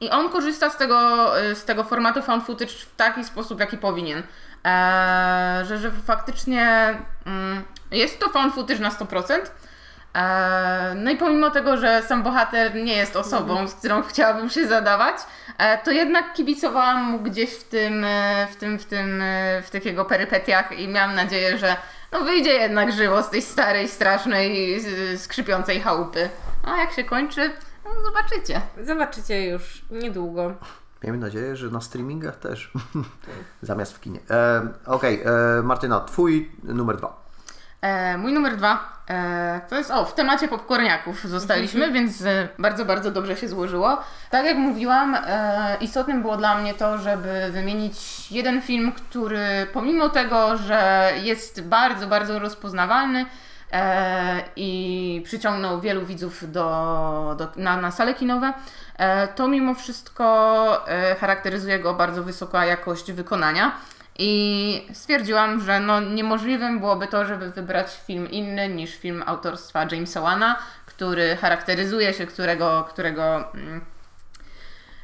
I on korzysta z tego, z tego formatu found footage w taki sposób, jaki powinien. Że, że faktycznie mm, jest to found footage na 100%. Eee, no i pomimo tego, że sam bohater nie jest osobą, z którą chciałabym się zadawać, e, to jednak kibicowałam mu gdzieś w tym, e, w tym, w tym, e, w tych jego perypetiach i miałam nadzieję, że no wyjdzie jednak żywo z tej starej, strasznej, skrzypiącej chałupy. A jak się kończy, no zobaczycie. Zobaczycie już niedługo. Miejmy nadzieję, że na streamingach też. *laughs* Zamiast w kinie. E, Okej, e, Martyna, twój numer dwa. E, mój numer dwa e, to jest, o, w temacie popcorniaków zostaliśmy, więc e, bardzo, bardzo dobrze się złożyło. Tak jak mówiłam, e, istotnym było dla mnie to, żeby wymienić jeden film, który pomimo tego, że jest bardzo, bardzo rozpoznawalny e, i przyciągnął wielu widzów do, do, na, na sale kinowe, e, to mimo wszystko charakteryzuje go bardzo wysoka jakość wykonania. I stwierdziłam, że no niemożliwym byłoby to, żeby wybrać film inny niż film autorstwa Jamesa Wana, który charakteryzuje się, którego, którego mm,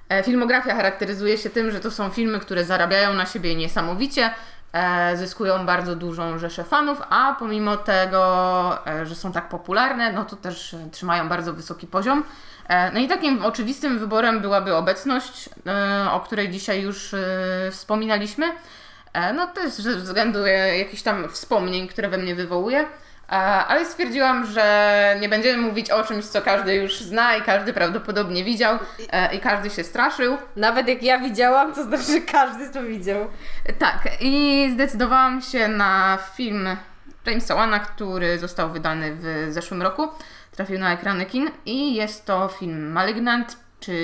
e, filmografia charakteryzuje się tym, że to są filmy, które zarabiają na siebie niesamowicie, e, zyskują bardzo dużą rzeszę fanów, a pomimo tego, e, że są tak popularne, no to też trzymają bardzo wysoki poziom. No i takim oczywistym wyborem byłaby obecność, o której dzisiaj już wspominaliśmy. E, No też ze względu jakichś tam wspomnień, które we mnie wywołuje. E, Ale stwierdziłam, że nie będziemy mówić o czymś, co każdy już zna i każdy prawdopodobnie widział e, i każdy się straszył. Nawet jak ja widziałam, to znaczy, że każdy to widział. Tak, i zdecydowałam się na film Jamesa Wana, który został wydany w zeszłym roku. Trafił na ekrany kin i jest to film Malignant, czy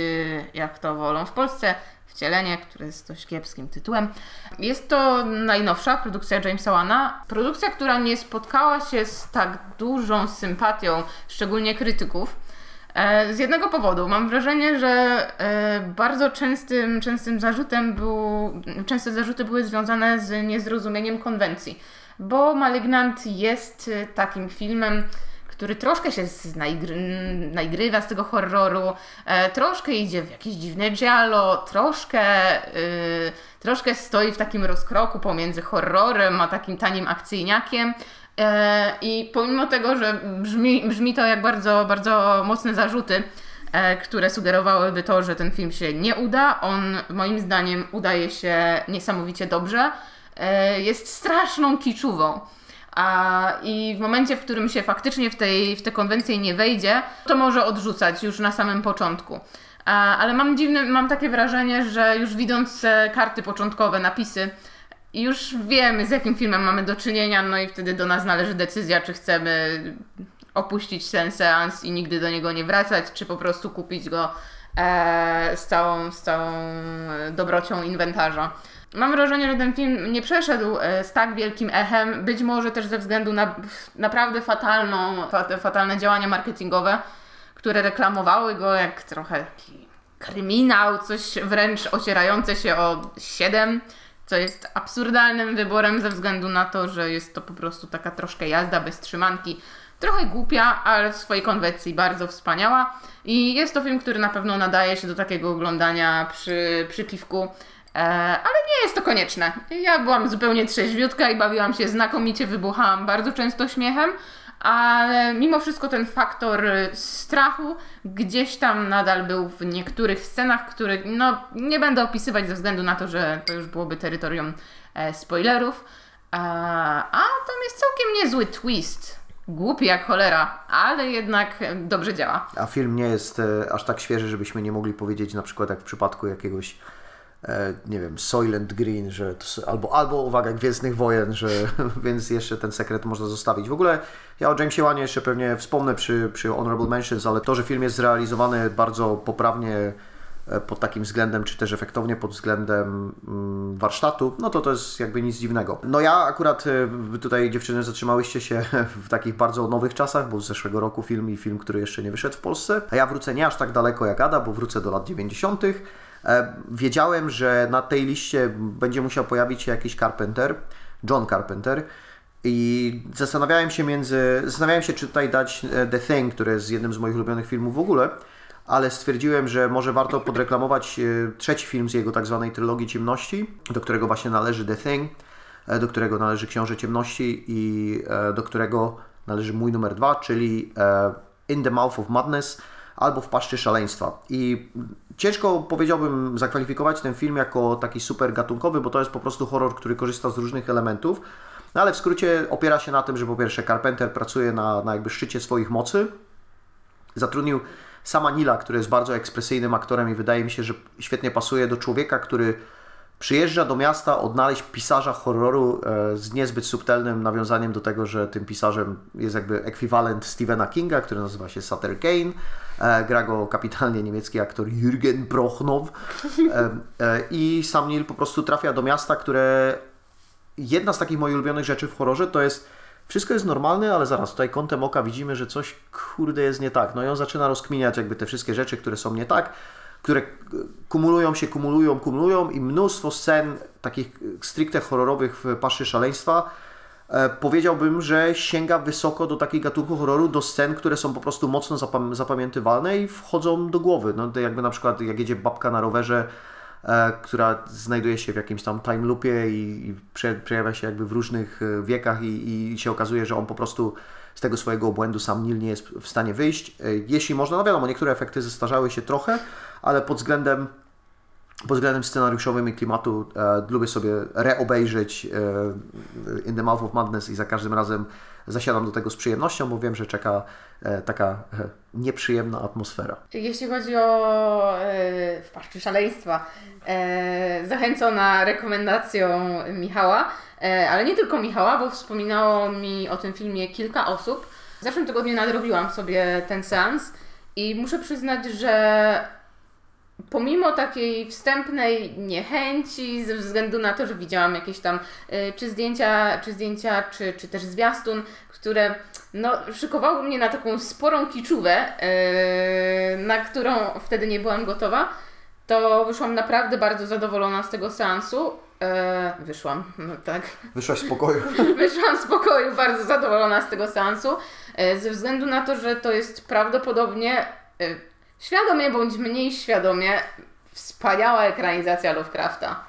jak to wolą w Polsce, Wcielenie, które jest dość kiepskim tytułem. Jest to najnowsza produkcja Jamesa Wana. Produkcja, która nie spotkała się z tak dużą sympatią, szczególnie krytyków. E, Z jednego powodu. Mam wrażenie, że e, bardzo częstym, częstym zarzutem był, częste zarzuty były związane z niezrozumieniem konwencji, bo Malignant jest e, takim filmem, który troszkę się znaigry, naigrywa z tego horroru, e, troszkę idzie w jakieś dziwne giallo, troszkę, y, troszkę stoi w takim rozkroku pomiędzy horrorem a takim tanim akcyjniakiem. E, I pomimo tego, że brzmi, brzmi to jak bardzo, bardzo mocne zarzuty, e, które sugerowałyby to, że ten film się nie uda, on moim zdaniem udaje się niesamowicie dobrze. E, Jest straszną kiczówą. A, I w momencie, w którym się faktycznie w, tej, w nie wejdzie, to może odrzucać już na samym początku. A, ale mam dziwne, mam takie wrażenie, że już widząc e, karty początkowe, napisy, już wiemy z jakim filmem mamy do czynienia, no i wtedy do nas należy decyzja, czy chcemy opuścić ten seans i nigdy do niego nie wracać, czy po prostu kupić go e, z, całą, z całą e, dobrocią inwentarza. Mam wrażenie, że ten film nie przeszedł e, z tak wielkim echem, być może też ze względu na naprawdę fatalną, fa- fatalne działania marketingowe, które reklamowały go jak trochę kryminał, coś wręcz ocierające się o 7, co jest absurdalnym wyborem ze względu na to, że jest to po prostu taka troszkę jazda bez trzymanki. Trochę głupia, ale w swojej konwencji bardzo wspaniała. I jest to film, który na pewno nadaje się do takiego oglądania przy, przy piwku. E, ale nie jest to konieczne. Ja byłam zupełnie trzeźwiutka i bawiłam się znakomicie, wybuchałam bardzo często śmiechem, ale mimo wszystko ten faktor strachu gdzieś tam nadal był w niektórych scenach, których no, nie będę opisywać ze względu na to, że to już byłoby terytorium e, spoilerów. A, a tam jest całkiem niezły twist. Głupi jak cholera, ale jednak e, dobrze działa. A film nie jest e, aż tak świeży, żebyśmy nie mogli powiedzieć na przykład jak w przypadku jakiegoś e, nie wiem, Soylent Green, że albo, albo uwaga, Gwiezdnych Wojen, że, *laughs* więc jeszcze ten sekret można zostawić. W ogóle ja o Jamesie Wanie jeszcze pewnie wspomnę przy, przy Honorable Mentions, ale to, że film jest zrealizowany bardzo poprawnie e, pod takim względem, czy też efektownie pod względem mm, warsztatu, no to to jest jakby nic dziwnego. No ja akurat, e, tutaj dziewczyny zatrzymałyście się *laughs* w takich bardzo nowych czasach, bo z zeszłego roku film i film, który jeszcze nie wyszedł w Polsce, a ja wrócę nie aż tak daleko jak Ada, bo wrócę do lat 90. E, Wiedziałem, że na tej liście będzie musiał pojawić się jakiś Carpenter, John Carpenter. I zastanawiałem się między. Zastanawiałem się, czy tutaj dać e, The Thing, który jest jednym z moich ulubionych filmów w ogóle, ale stwierdziłem, że może warto podreklamować e, trzeci film z jego tak zwanej trylogii ciemności, do którego właśnie należy The Thing, do którego należy Książę Ciemności i do którego należy mój numer dwa, czyli In the Mouth of Madness albo W paszczy szaleństwa. I ciężko powiedziałbym zakwalifikować ten film jako taki super gatunkowy, bo to jest po prostu horror, który korzysta z różnych elementów. No ale w skrócie opiera się na tym, że po pierwsze Carpenter pracuje na, na jakby szczycie swoich mocy. Zatrudnił sama Nila, który jest bardzo ekspresyjnym aktorem i wydaje mi się, że świetnie pasuje do człowieka, który przyjeżdża do miasta odnaleźć pisarza horroru e, z niezbyt subtelnym nawiązaniem do tego, że tym pisarzem jest jakby ekwiwalent Stephena Kinga, który nazywa się Sutter Kane. E, gra go kapitalnie niemiecki aktor Jürgen Prochnow. E, I sam Neil po prostu trafia do miasta, które jedna z takich moich ulubionych rzeczy w horrorze to jest wszystko jest normalne, ale zaraz tutaj kątem oka widzimy, że coś kurde jest nie tak. No i on zaczyna rozkminiać jakby te wszystkie rzeczy, które są nie tak, które kumulują się, kumulują, kumulują i mnóstwo scen takich stricte horrorowych w Paszy Szaleństwa e, powiedziałbym, że sięga wysoko do takich gatunków horroru, do scen, które są po prostu mocno zapam- zapamiętywalne i wchodzą do głowy. No jakby na przykład jak jedzie babka na rowerze, e, która znajduje się w jakimś tam time loopie i, i prze, przejawia się jakby w różnych e, wiekach i, i się okazuje, że on po prostu z tego swojego obłędu sam Nil nie jest w stanie wyjść. E, Jeśli można, no wiadomo, niektóre efekty zestarzały się trochę, ale pod względem pod względem scenariuszowym i klimatu e, lubię sobie reobejrzeć e, In the Mouth of Madness i za każdym razem zasiadam do tego z przyjemnością, bo wiem, że czeka e, taka e, nieprzyjemna atmosfera. Jeśli chodzi o e, w szaleństwa, e, zachęcona rekomendacją Michała, e, ale nie tylko Michała, bo wspominało mi o tym filmie kilka osób. W zeszłym tygodniu nadrobiłam sobie ten seans i muszę przyznać, że pomimo takiej wstępnej niechęci, ze względu na to, że widziałam jakieś tam y, czy zdjęcia, czy, zdjęcia, czy, czy też zwiastun, które no, szykowały mnie na taką sporą kiczówę, y, na którą wtedy nie byłam gotowa, to wyszłam naprawdę bardzo zadowolona z tego seansu. E, wyszłam, no tak. Wyszłaś z pokoju. *laughs* Wyszłam z pokoju bardzo zadowolona z tego seansu, ze względu na to, że to jest prawdopodobnie, świadomie bądź mniej świadomie, wspaniała ekranizacja Lovecrafta.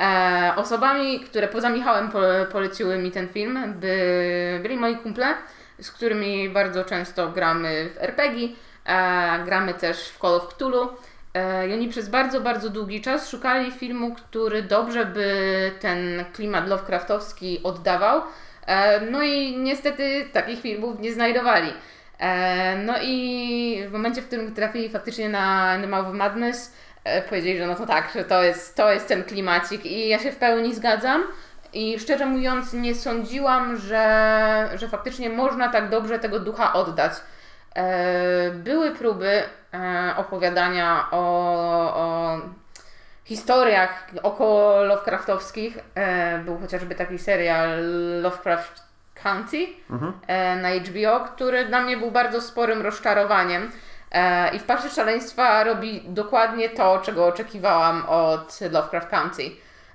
E, osobami, które poza Michałem po, poleciły mi ten film, by, byli moi kumple, z którymi bardzo często gramy w RPG, e, gramy też w Call of Cthulhu. E, I oni przez bardzo, bardzo długi czas szukali filmu, który dobrze by ten klimat Lovecraftowski oddawał. E, no i niestety takich filmów nie znajdowali. E, no i w momencie, w którym trafili faktycznie na Mouth of Madness, e, powiedzieli, że no to tak, że to jest, to jest ten klimacik i ja się w pełni zgadzam. I szczerze mówiąc, nie sądziłam, że, że faktycznie można tak dobrze tego ducha oddać. E, były próby opowiadania o, o historiach około Lovecraftowskich. Był chociażby taki serial Lovecraft County e, na HBO, który dla mnie był bardzo sporym rozczarowaniem. E, I w Paszy Szaleństwa robi dokładnie to, czego oczekiwałam od Lovecraft County.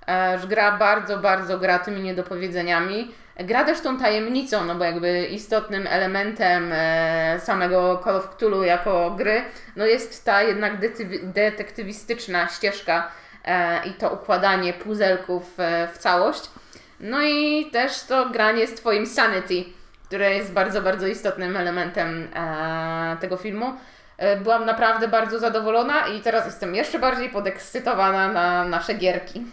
E, że gra bardzo, bardzo gra tymi niedopowiedzeniami. Gra też tą tajemnicą, no bo jakby istotnym elementem samego Call of Cthulhu jako gry, no jest ta jednak detektywistyczna ścieżka i to układanie puzelków w całość. No i też to granie z Twoim sanity, które jest bardzo, bardzo istotnym elementem e, tego filmu. E, byłam naprawdę bardzo zadowolona i teraz jestem jeszcze bardziej podekscytowana na nasze gierki.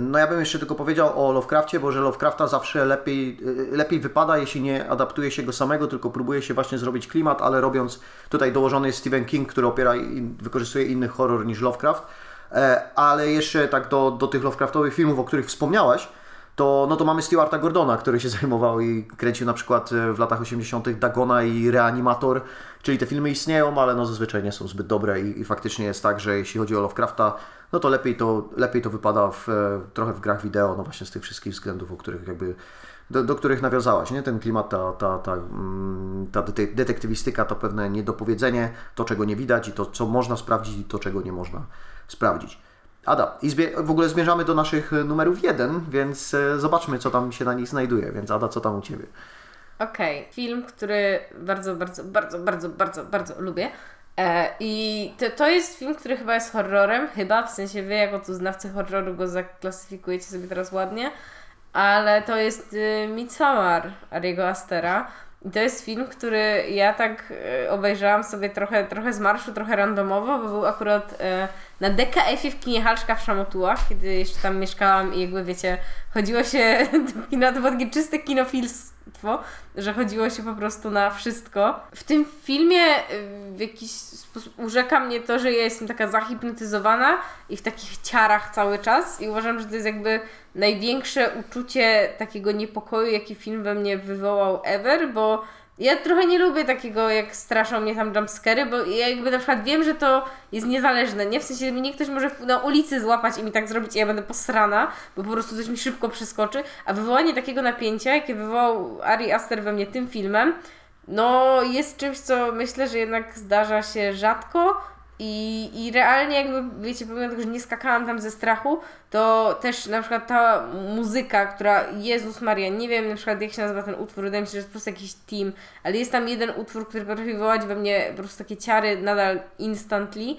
No ja bym jeszcze tylko powiedział o Lovecraftie, bo że Lovecrafta zawsze lepiej, y, lepiej wypada, jeśli nie adaptuje się go samego, tylko próbuje się właśnie zrobić klimat, ale robiąc tutaj dołożony jest Stephen King, który opiera i wykorzystuje inny horror niż Lovecraft. E, Ale jeszcze tak do, do tych Lovecraftowych filmów, o których wspomniałaś, to, no to mamy Stewarta Gordona, który się *laughs* zajmował i kręcił na przykład e, w latach 80. Dagona i Reanimator, czyli te filmy istnieją, ale no zazwyczaj nie są zbyt dobre i, i faktycznie jest tak, że jeśli chodzi o Lovecrafta, no to lepiej to, lepiej to wypada w, e, trochę w grach wideo, no właśnie z tych wszystkich względów, o których jakby do, do których nawiązałaś, nie? Ten klimat, ta, ta, ta, mm, ta dete- detektywistyka, to pewne niedopowiedzenie, to czego nie widać i to co można sprawdzić i to czego nie można sprawdzić. Ada, i w ogóle zmierzamy do naszych e, numerów 1, więc e, zobaczmy co tam się na nich znajduje. Więc Ada, co tam u Ciebie? Okej, film, który bardzo, bardzo, bardzo, bardzo, bardzo, bardzo lubię. E, I to, to jest film, który chyba jest horrorem, chyba, w sensie wy jako tu znawcy horroru go zaklasyfikujecie sobie teraz ładnie, ale to jest y, Midsommar Ariego Astera. I to jest film, który ja tak y, obejrzałam sobie trochę, trochę z marszu, trochę randomowo, bo był akurat y, na DKF-ie w kinie Halszka w Szamotułach, kiedy jeszcze tam mieszkałam i jakby wiecie, chodziło się *laughs* do kina, to było takie czyste kinofilstwo, że chodziło się po prostu na wszystko. W tym filmie y, w jakiś sposób urzeka mnie to, że ja jestem taka zahipnotyzowana i w takich ciarach cały czas i uważam, że to jest jakby największe uczucie takiego niepokoju, jaki film we mnie wywołał ever, bo ja trochę nie lubię takiego, jak straszą mnie tam jumpscary, bo ja jakby na przykład wiem, że to jest niezależne, nie? W sensie mnie ktoś może na ulicy złapać i mi tak zrobić i ja będę posrana, bo po prostu coś mi szybko przeskoczy, a wywołanie takiego napięcia, jakie wywołał Ari Aster we mnie tym filmem, no jest czymś, co myślę, że jednak zdarza się rzadko, i, I realnie jakby, wiecie, pomimo tego, że nie skakałam tam ze strachu, to też na przykład ta muzyka, która, Jezus Maria, nie wiem na przykład jak się nazywa ten utwór, wydaje mi się, że jest po prostu jakiś team, ale jest tam jeden utwór, który potrafi wywołać we mnie po prostu takie ciary nadal instantly.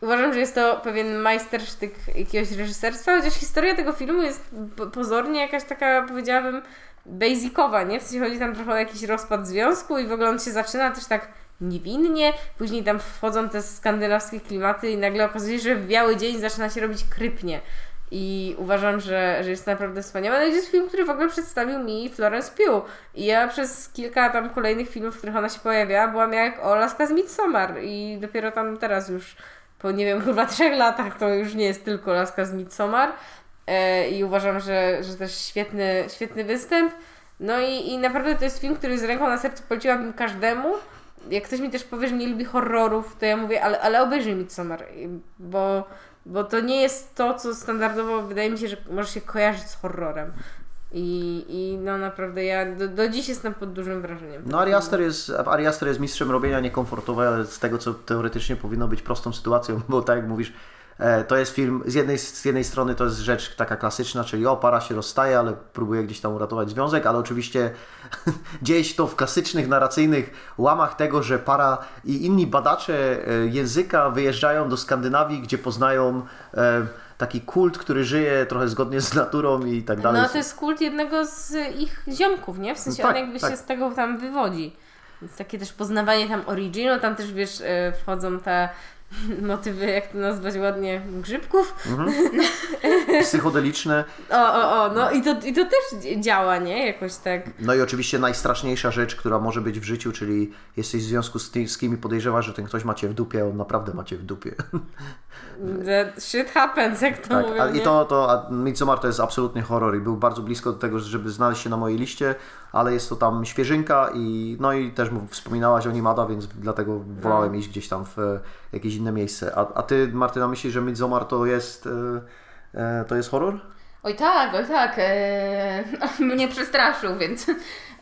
Uważam, że jest to pewien majstersztyk jakiegoś reżyserstwa, chociaż historia tego filmu jest po- pozornie jakaś taka, powiedziałabym, basicowa, nie? W sensie chodzi tam trochę o jakiś rozpad związku i w ogóle on się zaczyna też tak niewinnie, później tam wchodzą te skandynawskie klimaty i nagle okazuje się, że w biały dzień zaczyna się robić krypnie. I uważam, że, że jest naprawdę wspaniały. No i to jest film, który w ogóle przedstawił mi Florence Pugh. I ja przez kilka tam kolejnych filmów, w których ona się pojawiała, byłam jak o Laska z Midsommar. I dopiero tam teraz już, po nie wiem, *laughs* chyba trzech latach, to już nie jest tylko Laska z Midsommar. E, I uważam, że, że też świetny, świetny występ. No i, i naprawdę to jest film, który z ręką na sercu poleciłabym każdemu. Jak ktoś mi też powie, że nie lubi horrorów, to ja mówię, ale, ale obejrzyj Midsommar, bo, bo to nie jest to, co standardowo wydaje mi się, że może się kojarzyć z horrorem. I, i no naprawdę ja do, do dziś jestem pod dużym wrażeniem. No Ari Aster jest, Ari jest mistrzem robienia niekomfortowej, ale z tego co teoretycznie powinno być prostą sytuacją, bo tak jak mówisz, to jest film, z jednej, z jednej strony to jest rzecz taka klasyczna, czyli o, para się rozstaje, ale próbuje gdzieś tam uratować związek, ale oczywiście *laughs* dzieje się to w klasycznych, narracyjnych łamach tego, że para i inni badacze e, języka wyjeżdżają do Skandynawii, gdzie poznają e, taki kult, który żyje trochę zgodnie z naturą i tak dalej. No to jest kult jednego z ich ziomków, nie? W sensie Tak, on jakby tak. się z tego tam wywodzi. Więc takie też poznawanie tam originu, tam też wiesz, e, wchodzą te *laughs* motywy, jak to nazwać ładnie, grzybków. *laughs* Psychodeliczne. O, o, o, no i to, i to też działa, nie? Jakoś tak. No i oczywiście najstraszniejsza rzecz, która może być w życiu, czyli jesteś w związku z, ty, z kim i podejrzewasz, że ten ktoś macie w dupie, a on naprawdę macie w dupie. *laughs* That shit happens, jak to tak, mówią, a? I to, to a Midsommar to jest absolutny horror i był bardzo blisko do tego, żeby znaleźć się na mojej liście, ale jest to tam świeżynka i no i też mu wspominałaś o nim Ada, więc dlatego wolałem No. iść gdzieś tam w jakieś inne miejsce. A, a ty Martyna myślisz, że Midsommar to jest, e, e, to jest horror? Oj tak, oj tak. E, *laughs* mnie przestraszył, więc,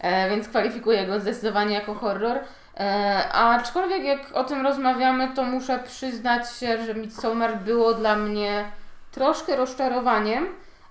e, więc kwalifikuję go zdecydowanie jako horror. E, aczkolwiek jak o tym rozmawiamy, to muszę przyznać się, że Midsommar było dla mnie troszkę rozczarowaniem,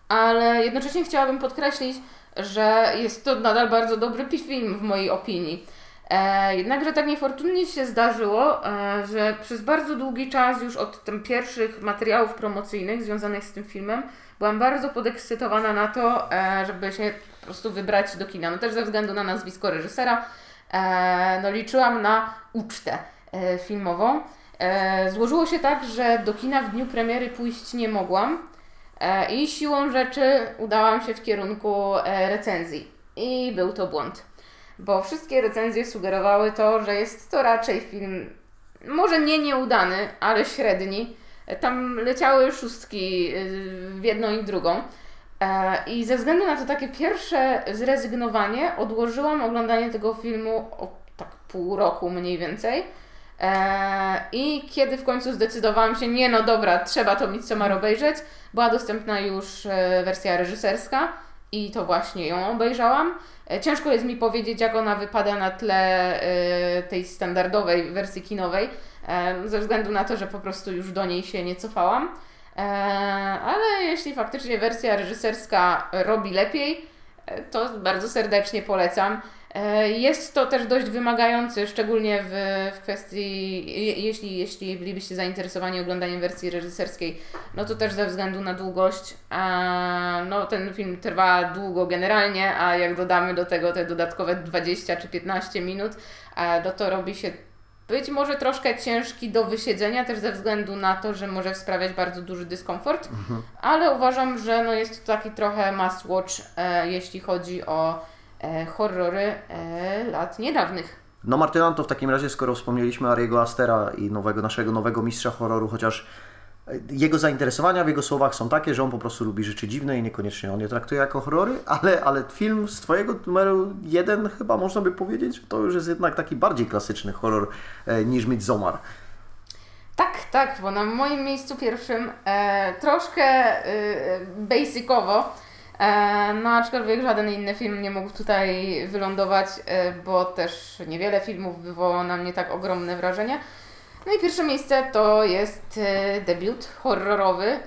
ale jednocześnie chciałabym podkreślić, że jest to nadal bardzo dobry *laughs* film w mojej opinii. E, jednakże tak niefortunnie się zdarzyło, e, że przez bardzo długi czas już od tym pierwszych materiałów promocyjnych związanych z tym filmem byłam bardzo podekscytowana na to, e, żeby się po prostu wybrać do kina. No też ze względu na nazwisko reżysera, e, no liczyłam na ucztę e, filmową. E, złożyło się tak, że do kina w dniu premiery pójść nie mogłam e, i siłą rzeczy udałam się w kierunku e, recenzji. I był to błąd, bo wszystkie recenzje sugerowały to, że jest to raczej film może nie nieudany, ale średni. Tam leciały szóstki y, w jedną i drugą. E, I ze względu na to takie pierwsze zrezygnowanie, odłożyłam oglądanie tego filmu o tak pół roku mniej więcej. E, I kiedy w końcu zdecydowałam się, nie no dobra, trzeba to Midsommar obejrzeć, była dostępna już e, wersja reżyserska i to właśnie ją obejrzałam. E, Ciężko jest mi powiedzieć, jak ona wypada na tle e, tej standardowej wersji kinowej, e, ze względu na to, że po prostu już do niej się nie cofałam. Ale jeśli faktycznie wersja reżyserska robi lepiej, to bardzo serdecznie polecam. E, Jest to też dość wymagający, szczególnie w, w kwestii, je- jeśli, jeśli bylibyście zainteresowani oglądaniem wersji reżyserskiej, no to też ze względu na długość. A, no, ten film trwa długo generalnie, a jak dodamy do tego te dodatkowe 20 czy 15 minut, a, no to robi się być może troszkę ciężki do wysiedzenia, też ze względu na to, że może sprawiać bardzo duży dyskomfort, ale uważam, że no jest to taki trochę must watch, e, jeśli chodzi o horrory e, lat niedawnych. No Martyna, to w takim razie, skoro wspomnieliśmy Ariego Astera i nowego, naszego nowego mistrza horroru, chociaż e, jego zainteresowania w jego słowach są takie, że on po prostu lubi rzeczy dziwne i niekoniecznie on je traktuje jako horrory, ale, ale film z Twojego numeru jeden chyba można by powiedzieć, że to już jest jednak taki bardziej klasyczny horror e, niż Midsommar. Tak, tak, bo na moim miejscu pierwszym e, troszkę e, basicowo, e, no aczkolwiek żaden inny film nie mógł tutaj wylądować, e, bo też niewiele filmów wywołało na mnie tak ogromne wrażenie. No i pierwsze miejsce to jest e, debiut horrorowy, e,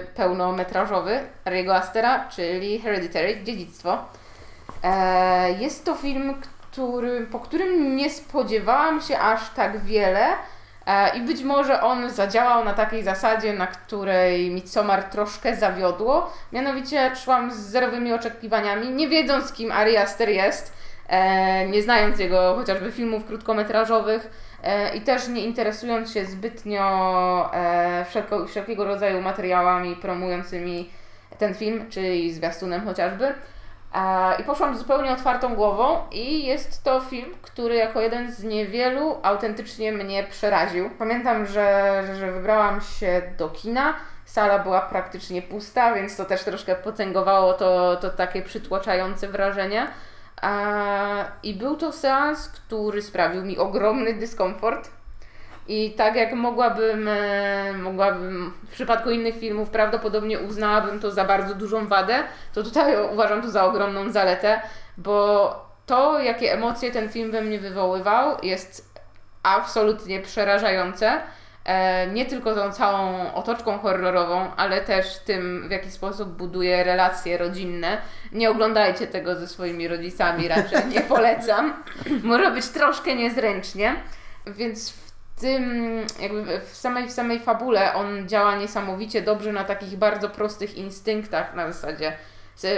pełnometrażowy Ariego Astera, czyli Hereditary, Dziedzictwo. E, jest to film, który, po którym nie spodziewałam się aż tak wiele e, i być może on zadziałał na takiej zasadzie, na której Midsommar troszkę zawiodło. Mianowicie szłam z zerowymi oczekiwaniami, nie wiedząc kim Ari Aster jest, e, nie znając jego chociażby filmów krótkometrażowych e, i też nie interesując się zbytnio e, wszelkiego rodzaju materiałami promującymi ten film, czyli zwiastunem chociażby. I poszłam zupełnie otwartą głową i jest to film, który jako jeden z niewielu autentycznie mnie przeraził. Pamiętam, że, że- wybrałam się do kina, sala była praktycznie pusta, więc to też troszkę potęgowało to, to takie przytłaczające wrażenie. I był to seans, który sprawił mi ogromny dyskomfort. I tak jak mogłabym, e, mogłabym w przypadku innych filmów prawdopodobnie uznałabym to za bardzo dużą wadę, to tutaj uważam to za ogromną zaletę, bo to, jakie emocje ten film we mnie wywoływał, jest absolutnie przerażające. E, nie tylko tą całą otoczką horrorową, ale też tym, w jaki sposób buduje relacje rodzinne. Nie oglądajcie tego ze swoimi rodzicami, raczej nie *laughs* polecam. Może być troszkę niezręcznie, więc w tym, jakby w samej, w samej fabule on działa niesamowicie dobrze na takich bardzo prostych instynktach, na zasadzie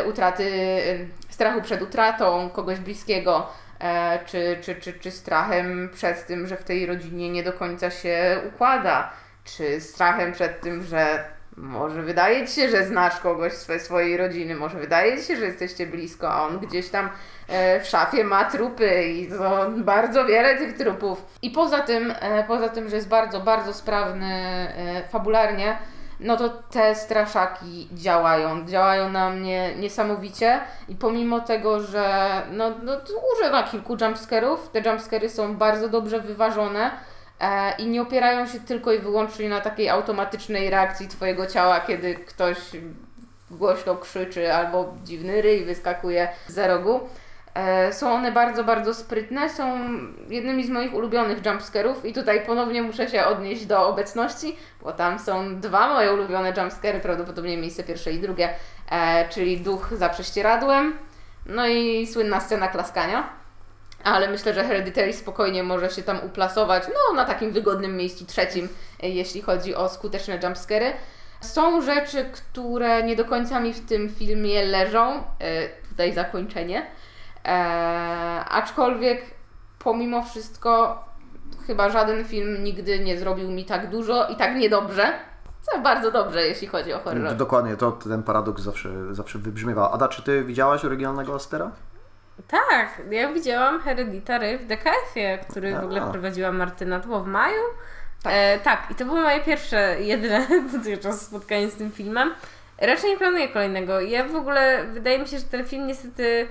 utraty, y, strachu przed utratą kogoś bliskiego, e, czy, czy, czy, czy strachem przed tym, że w tej rodzinie nie do końca się układa, czy strachem przed tym, że może wydaje Ci się, że znasz kogoś z swe- swojej rodziny, może wydaje Ci się, że jesteście blisko, a on gdzieś tam w szafie ma trupy i to bardzo wiele tych trupów. I poza tym, e, poza tym, że jest bardzo, bardzo sprawny e, fabularnie, no to te straszaki działają. Działają na mnie niesamowicie i pomimo tego, że no, no, używa kilku jumpscarów, te jumpscary są bardzo dobrze wyważone e, i nie opierają się tylko i wyłącznie na takiej automatycznej reakcji Twojego ciała, kiedy ktoś głośno krzyczy albo dziwny ryj wyskakuje za rogu. E, Są one bardzo, bardzo sprytne, są jednymi z moich ulubionych jumpscarów i tutaj ponownie muszę się odnieść do obecności, bo tam są dwa moje ulubione jumpscary, prawdopodobnie miejsce pierwsze i drugie, e, czyli duch za prześcieradłem, no i słynna scena klaskania. Ale myślę, że Hereditary spokojnie może się tam uplasować, no na takim wygodnym miejscu trzecim, e, jeśli chodzi o skuteczne jumpscary. Są rzeczy, które nie do końca mi w tym filmie leżą. Tutaj zakończenie. E, aczkolwiek pomimo wszystko chyba żaden film nigdy nie zrobił mi tak dużo i tak niedobrze. Co bardzo dobrze, jeśli chodzi o horror. Dokładnie, to ten paradoks zawsze, zawsze wybrzmiewa. Ada, czy Ty widziałaś oryginalnego Astera? Tak, ja widziałam Hereditary w DKF-ie, który w ogóle prowadziła Martyna, to było w maju. Tak. E, tak, i to było moje pierwsze, *laughs* jedyne dotychczas spotkanie z tym filmem. Raczej nie planuję kolejnego. Ja w ogóle, wydaje mi się, że ten film niestety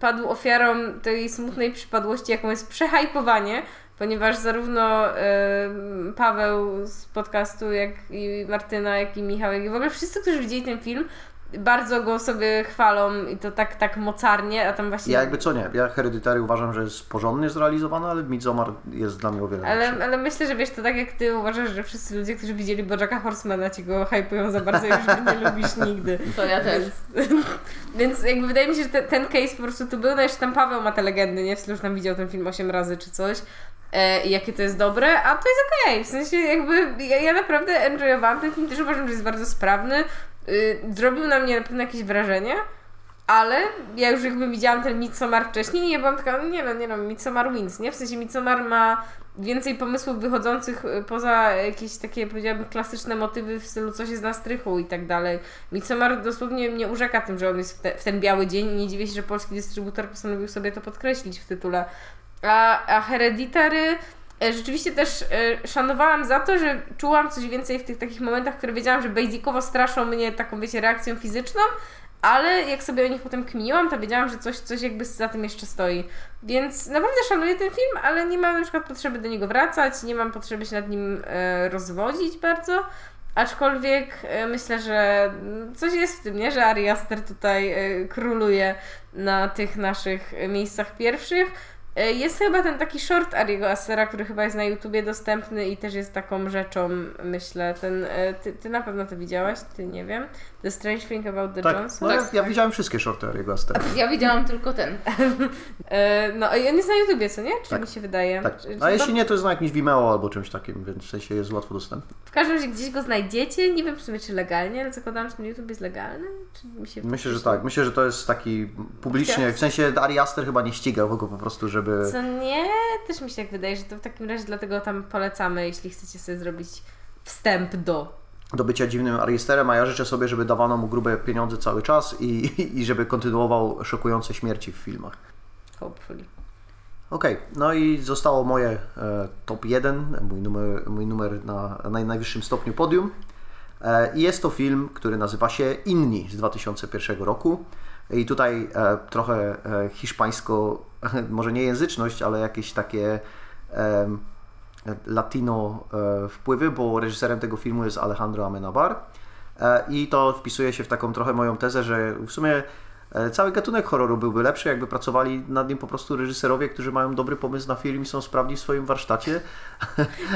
padł ofiarą tej smutnej przypadłości, jaką jest przehajpowanie, ponieważ zarówno e, Paweł z podcastu, jak i Martyna, jak i Michał, jak i w ogóle wszyscy, którzy widzieli ten film, bardzo go sobie chwalą i to tak, tak mocarnie, a tam właśnie... Ja jakby co nie, ja Hereditary uważam, że jest porządnie zrealizowana, ale Midsommar jest dla mnie o wiele Ale, lepszy. ale myślę, że wiesz, to tak jak ty uważasz, że wszyscy ludzie, którzy widzieli Bojacka Horsemana ci go hypują za bardzo i już nie lubisz *laughs* nigdy. To ja też. Więc, *laughs* więc jakby wydaje mi się, że te, ten case po prostu tu był, no jeszcze tam Paweł ma te legendy, nie? W stylu, że tam widział ten film 8 razy czy coś. E, i jakie to jest dobre, a to jest okej. W sensie jakby ja, ja naprawdę enjoyowałam ten film, też uważam, że jest bardzo sprawny. Y, zrobił na mnie na pewno jakieś wrażenie, ale ja już jakby widziałam ten Midsommar wcześniej i ja byłam taka, nie no, nie no, Midsommar wins, nie? W sensie Midsommar ma więcej pomysłów wychodzących y, poza jakieś takie, powiedziałabym, klasyczne motywy w stylu coś jest na strychu i tak dalej. Midsommar dosłownie mnie urzeka tym, że on jest w, te, w ten biały dzień i nie dziwię się, że polski dystrybutor postanowił sobie to podkreślić w tytule. A, a Hereditary rzeczywiście też e, szanowałam za to, że czułam coś więcej w tych takich momentach, które wiedziałam, że basicowo straszą mnie taką, wiecie, reakcją fizyczną, ale jak sobie o nich potem kminiłam, to wiedziałam, że coś, coś jakby za tym jeszcze stoi. Więc naprawdę szanuję ten film, ale nie mam na przykład potrzeby do niego wracać, nie mam potrzeby się nad nim e, rozwodzić bardzo. Aczkolwiek e, myślę, że coś jest w tym, nie? Że Ari Aster tutaj e, króluje na tych naszych e, miejscach pierwszych. E, Jest chyba ten taki short Ariego Astera, który chyba jest na YouTubie dostępny i też jest taką rzeczą, myślę. Ten, e, ty, ty na pewno to widziałaś, ty nie wiem. The Strange Thing About the Tak, Johnson. no ja, ja widziałem wszystkie shorty Ariego Astera. *laughs* Ja widziałam tylko ten. E, No i on jest na YouTubie, co nie? Czy Tak. mi się wydaje? Tak. A to- jeśli nie, to jest na jakimś Vimeo albo czymś takim, więc w sensie jest łatwo dostępny. W każdym razie gdzieś go znajdziecie, nie wiem w sumie czy legalnie, ale zakładam, że ten YouTube jest legalny? Czy mi się Myślę, że tak. Myślę, że to jest taki publicznie, w sensie Ari Aster chyba nie ścigał go po prostu, żeby... Co nie? Też mi się tak wydaje, że to w takim razie dlatego tam polecamy, jeśli chcecie sobie zrobić wstęp do. do bycia dziwnym Aristerem, a ja życzę sobie, żeby dawano mu grube pieniądze cały czas i, i żeby kontynuował szokujące śmierci w filmach. Hopefully. Okej, no i zostało moje e, top 1, mój numer, mój numer na, na najwyższym stopniu podium. E, I jest to film, który nazywa się Inni z 2001 roku. I tutaj e, trochę e, hiszpańsko, *laughs* może nie języczność, ale jakieś takie latino e, wpływy, bo reżyserem tego filmu jest Alejandro Amenabar. I to wpisuje się w taką trochę moją tezę, że w sumie cały gatunek horroru byłby lepszy, jakby pracowali nad nim po prostu reżyserowie, którzy mają dobry pomysł na film i są sprawni w swoim warsztacie.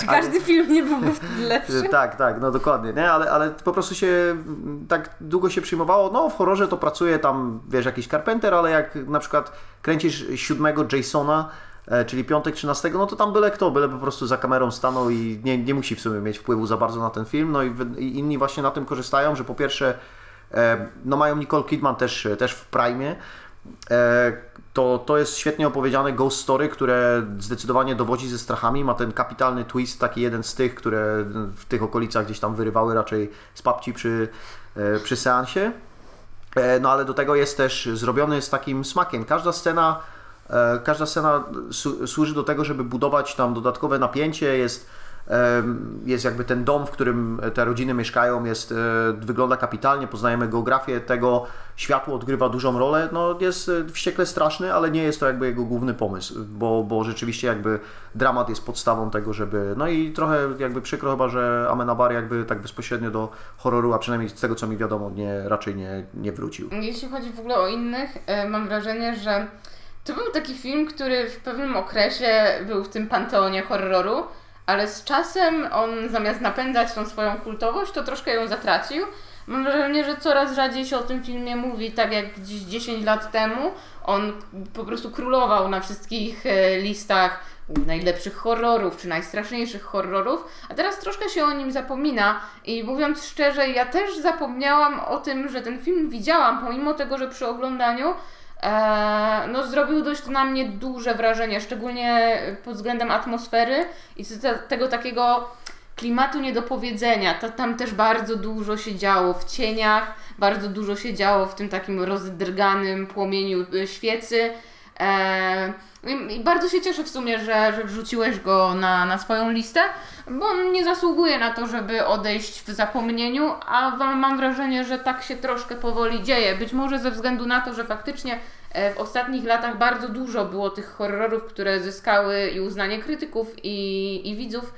Czy każdy film nie byłby lepszy? Tak, tak, no dokładnie, nie? Ale, ale po prostu się mm, tak długo się przyjmowało, no w horrorze to pracuje tam, wiesz, jakiś Carpenter, ale jak na przykład kręcisz siódmego Jasona, e, czyli piątek 13, no to tam byle kto, byle po prostu za kamerą stanął i nie, nie musi w sumie mieć wpływu za bardzo na ten film, no i, i inni właśnie na tym korzystają, że po pierwsze e, no mają Nicole Kidman też, też w prime, E, to, to jest świetnie opowiedziane ghost story, które zdecydowanie dowodzi ze strachami. Ma ten kapitalny twist, taki jeden z tych, które w tych okolicach gdzieś tam wyrywały raczej z papci przy, e, przy seansie. E, No ale do tego jest też zrobiony z takim smakiem. Każda scena, e, każda scena służy do tego, żeby budować tam dodatkowe napięcie. Jest, jest jakby ten dom, w którym te rodziny mieszkają, jest, e, wygląda kapitalnie, poznajemy geografię tego, światło odgrywa dużą rolę. No jest e, wściekle straszny, ale nie jest to jakby jego główny pomysł, bo, bo rzeczywiście jakby dramat jest podstawą tego, żeby... No i trochę jakby przykro chyba, że Amenabar jakby tak bezpośrednio do horroru, a przynajmniej z tego co mi wiadomo, nie, raczej nie, nie wrócił. Jeśli chodzi w ogóle o innych, e, mam wrażenie, że to był taki film, który w pewnym okresie był w tym panteonie horroru, ale z czasem on zamiast napędzać tą swoją kultowość, to troszkę ją zatracił. Mam wrażenie, że coraz rzadziej się o tym filmie mówi, tak jak gdzieś 10 lat temu. On po prostu królował na wszystkich e, listach najlepszych horrorów, czy najstraszniejszych horrorów, a teraz troszkę się o nim zapomina i mówiąc szczerze, ja też zapomniałam o tym, że ten film widziałam, pomimo tego, że przy oglądaniu no, zrobił dość na mnie duże wrażenie, szczególnie pod względem atmosfery i tego takiego klimatu niedopowiedzenia. To, tam też bardzo dużo się działo w cieniach, bardzo dużo się działo w tym takim rozdrganym płomieniu y, świecy. E, i- bardzo się cieszę w sumie, że, że wrzuciłeś go na, na swoją listę, bo on nie zasługuje na to, żeby odejść w zapomnieniu, a mam wrażenie, że tak się troszkę powoli dzieje. Być może ze względu na to, że faktycznie e, w ostatnich latach bardzo dużo było tych horrorów, które zyskały i uznanie krytyków, i, i widzów,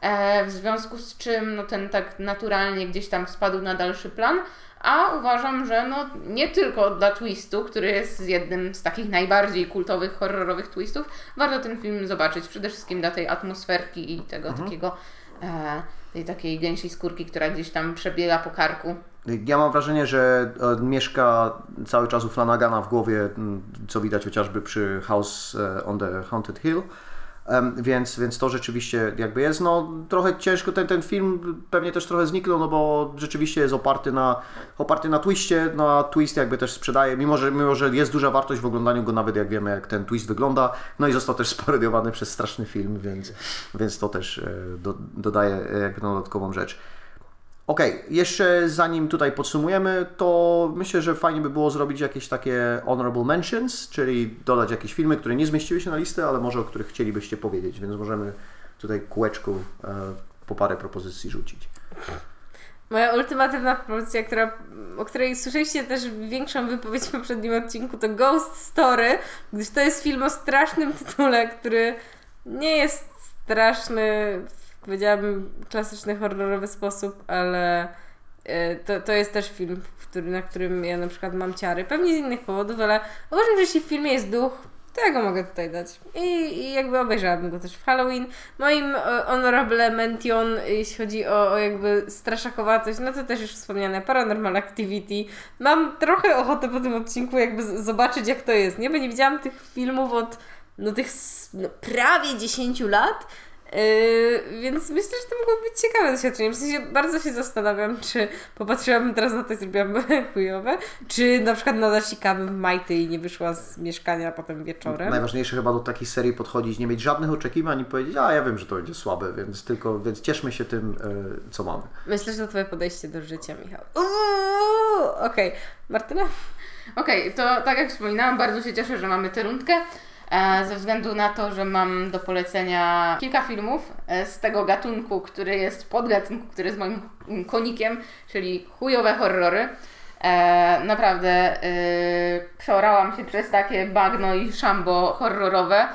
e, w związku z czym no, ten tak naturalnie gdzieś tam spadł na dalszy plan. A uważam, że no nie tylko dla twistu, który jest jednym z takich najbardziej kultowych, horrorowych twistów, warto ten film zobaczyć. Przede wszystkim dla tej atmosferki i tego takiego, e, tej takiej gęsiej skórki, która gdzieś tam przebiega po karku. Ja mam wrażenie, że e, mieszka cały czas u Flanagana w głowie, co widać chociażby przy House e, on the Haunted Hill. Więc, więc to rzeczywiście jakby jest, no trochę ciężko ten, ten film pewnie też trochę zniknął, no bo rzeczywiście jest oparty na, oparty na twiście, no a twist jakby też sprzedaje, mimo że, mimo że jest duża wartość w oglądaniu go, nawet jak wiemy jak ten twist wygląda, no i został też *laughs* sparodiowany przez straszny film, więc, więc to też e, do, dodaje e, jakby dodatkową rzecz. Okej, jeszcze zanim tutaj podsumujemy, to myślę, że fajnie by było zrobić jakieś takie honorable mentions, czyli dodać jakieś filmy, które nie zmieściły się na listę, ale może o których chcielibyście powiedzieć, więc możemy tutaj kółeczku e, po parę propozycji rzucić. Moja ultimatywna propozycja, która, o której słyszeliście też większą wypowiedź w poprzednim odcinku, to Ghost Story, gdyż to jest film o strasznym tytule, który nie jest straszny w, powiedziałabym, klasyczny, horrorowy sposób, ale e, to, to jest też film, który, na którym ja na przykład mam ciary. Pewnie z innych powodów, ale uważam, że jeśli w filmie jest duch, to ja go mogę tutaj dać. I, i jakby obejrzałabym go też w Halloween. Moim e, honorable mention, jeśli chodzi o, o jakby straszakowatość, no to też już wspomniane Paranormal Activity. Mam trochę ochotę po tym odcinku jakby zobaczyć jak to jest, nie? Bo nie widziałam tych filmów od no tych no, prawie 10 lat. Yy, więc myślę, że to mogło być ciekawe doświadczenie. W sensie bardzo się zastanawiam, czy popatrzyłabym teraz na to i zrobiłabym *laughs* chujowe, czy na przykład nadal sikałabym w majty i nie wyszła z mieszkania potem wieczorem. Najważniejsze chyba do takiej serii podchodzić, nie mieć żadnych oczekiwań i powiedzieć, a ja wiem, że to będzie słabe, więc tylko, więc cieszmy się tym, e, co mamy. Myślę, że to twoje podejście do życia, Michał. Okej, Martyna? Okej, to tak jak wspominałam, bardzo się cieszę, że mamy tę rundkę. E, ze względu na to, że mam do polecenia kilka filmów e, z tego gatunku, który jest podgatunku, który jest moim konikiem, czyli chujowe horrory. E, naprawdę przeorałam się przez takie bagno i szambo horrorowe,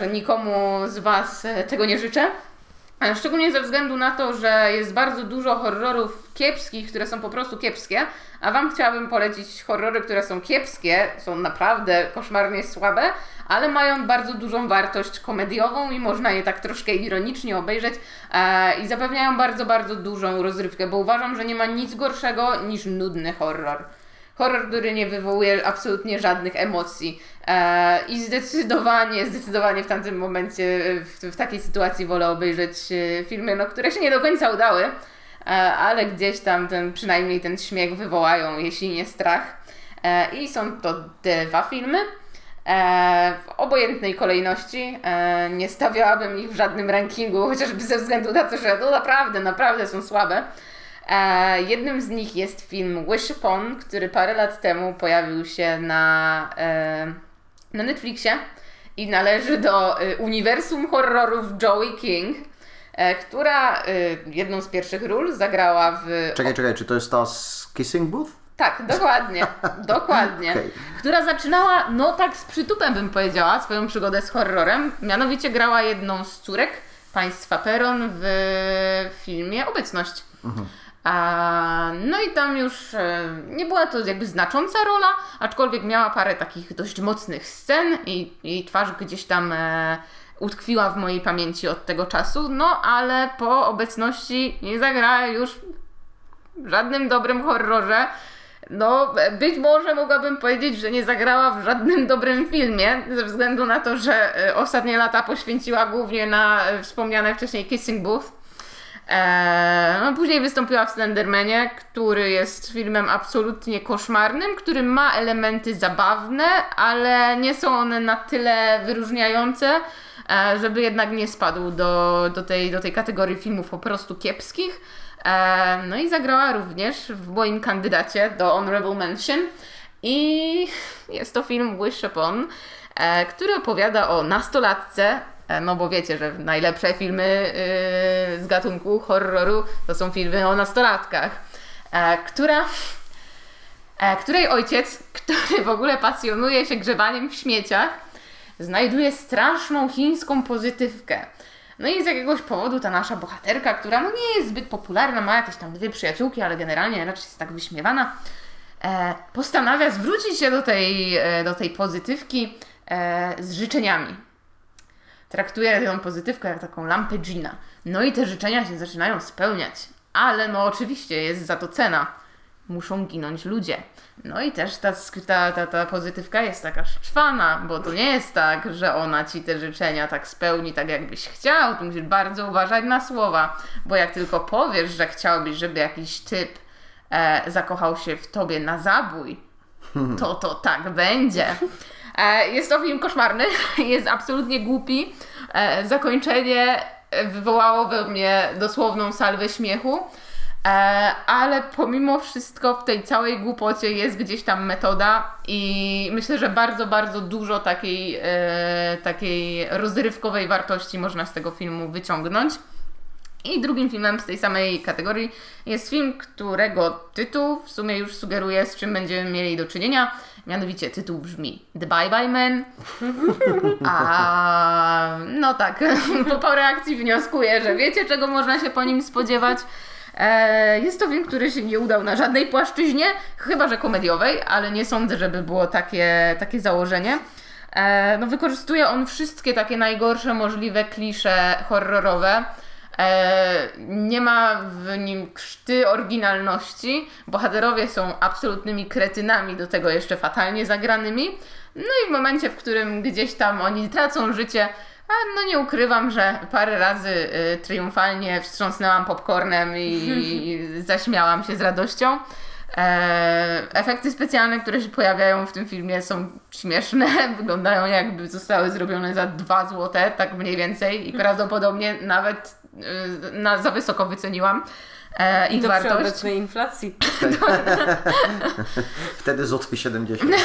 że nikomu z Was tego nie życzę. Szczególnie ze względu na to, że jest bardzo dużo horrorów kiepskich, które są po prostu kiepskie, a Wam chciałabym polecić horrory, które są kiepskie, są naprawdę koszmarnie słabe, ale mają bardzo dużą wartość komediową i można je tak troszkę ironicznie obejrzeć e, i zapewniają bardzo, bardzo dużą rozrywkę, bo uważam, że nie ma nic gorszego niż nudny horror. Horror, który nie wywołuje absolutnie żadnych emocji. E, I zdecydowanie, zdecydowanie w tamtym momencie, w, w takiej sytuacji wolę obejrzeć e, filmy, no, które się nie do końca udały, e, ale gdzieś tam ten, przynajmniej ten śmiech wywołają, jeśli nie strach. I są to dwa filmy. W obojętnej kolejności. Nie stawiałabym ich w żadnym rankingu, chociażby ze względu na to, że no naprawdę, naprawdę są słabe. E, jednym z nich jest film Wish Upon, który parę lat temu pojawił się na, e, na Netflixie i należy do e, uniwersum horrorów Joey King, która jedną z pierwszych ról zagrała w Czekaj, czekaj, czy to jest ta z Kissing Booth? tak, dokładnie, *laughs* dokładnie. Okej. Która zaczynała, no tak z przytupem bym powiedziała, swoją przygodę z horrorem. Mianowicie grała jedną z córek państwa Peron w filmie Obecność. A, no i tam już e, nie była to jakby znacząca rola, aczkolwiek miała parę takich dość mocnych scen i twarz gdzieś tam e, utkwiła w mojej pamięci od tego czasu, no ale po obecności nie zagrała już w żadnym dobrym horrorze. No, być może mogłabym powiedzieć, że nie zagrała w żadnym dobrym filmie, ze względu na to, że e, ostatnie lata poświęciła głównie na e, wspomniane wcześniej Kissing Booth. Eee, no, później wystąpiła w Slendermanie, który jest filmem absolutnie koszmarnym, który ma elementy zabawne, ale nie są one na tyle wyróżniające, e, żeby jednak nie spadł do, do, tej, do tej kategorii filmów po prostu kiepskich. E, no i zagrała również w moim kandydacie do Honorable Mention i jest to film Wish Upon, który opowiada o nastolatce, no bo wiecie, że najlepsze filmy e, z gatunku horroru to są filmy o nastolatkach, e, która e, której ojciec, który w ogóle pasjonuje się grzebaniem w śmieciach, znajduje straszną chińską pozytywkę. No i z jakiegoś powodu ta nasza bohaterka, która no nie jest zbyt popularna, ma jakieś tam dwie przyjaciółki, ale generalnie raczej jest tak wyśmiewana, e, postanawia zwrócić się do tej, e, do tej pozytywki e, z życzeniami. Traktuje tę pozytywkę jak taką lampę Gina. No i te życzenia się zaczynają spełniać. Ale no oczywiście jest za to cena. Muszą ginąć ludzie. No i też ta, ta, ta, ta pozytywka jest taka szczwana, bo to nie jest tak, że ona ci te życzenia tak spełni, tak jakbyś chciał. Tu musisz bardzo uważać na słowa, bo jak tylko powiesz, że chciałbyś, żeby jakiś typ e, zakochał się w tobie na zabój, to to tak będzie. E, Jest to film koszmarny, *laughs* jest absolutnie głupi. E, Zakończenie wywołało we mnie dosłowną salwę śmiechu. E, ale pomimo wszystko w tej całej głupocie jest gdzieś tam metoda i myślę, że bardzo, bardzo dużo takiej, takiej rozrywkowej wartości można z tego filmu wyciągnąć. I drugim filmem z tej samej kategorii jest film, którego tytuł w sumie już sugeruje, z czym będziemy mieli do czynienia. Mianowicie tytuł brzmi The Bye Bye Man. A no tak, po, *laughs* po reakcji wnioskuję, że wiecie, czego można się po nim spodziewać. E, Jest to film, który się nie udał na żadnej płaszczyźnie, chyba że komediowej, ale nie sądzę, żeby było takie, takie założenie. E, No, wykorzystuje on wszystkie takie najgorsze możliwe klisze horrorowe. E, nie ma w nim krzty oryginalności. Bohaterowie są absolutnymi kretynami, do tego jeszcze fatalnie zagranymi. No i w momencie, w którym gdzieś tam oni tracą życie, a no nie ukrywam, że parę razy y, triumfalnie wstrząsnęłam popcornem i, i *laughs* zaśmiałam się z radością. E, efekty specjalne, które się pojawiają w tym filmie są śmieszne, *laughs* wyglądają jakby zostały zrobione za 2 złote, tak mniej więcej i prawdopodobnie nawet na, za wysoko wyceniłam e, ich Do przy wartość. obecnej inflacji. *laughs* Wtedy złoty 70. *laughs*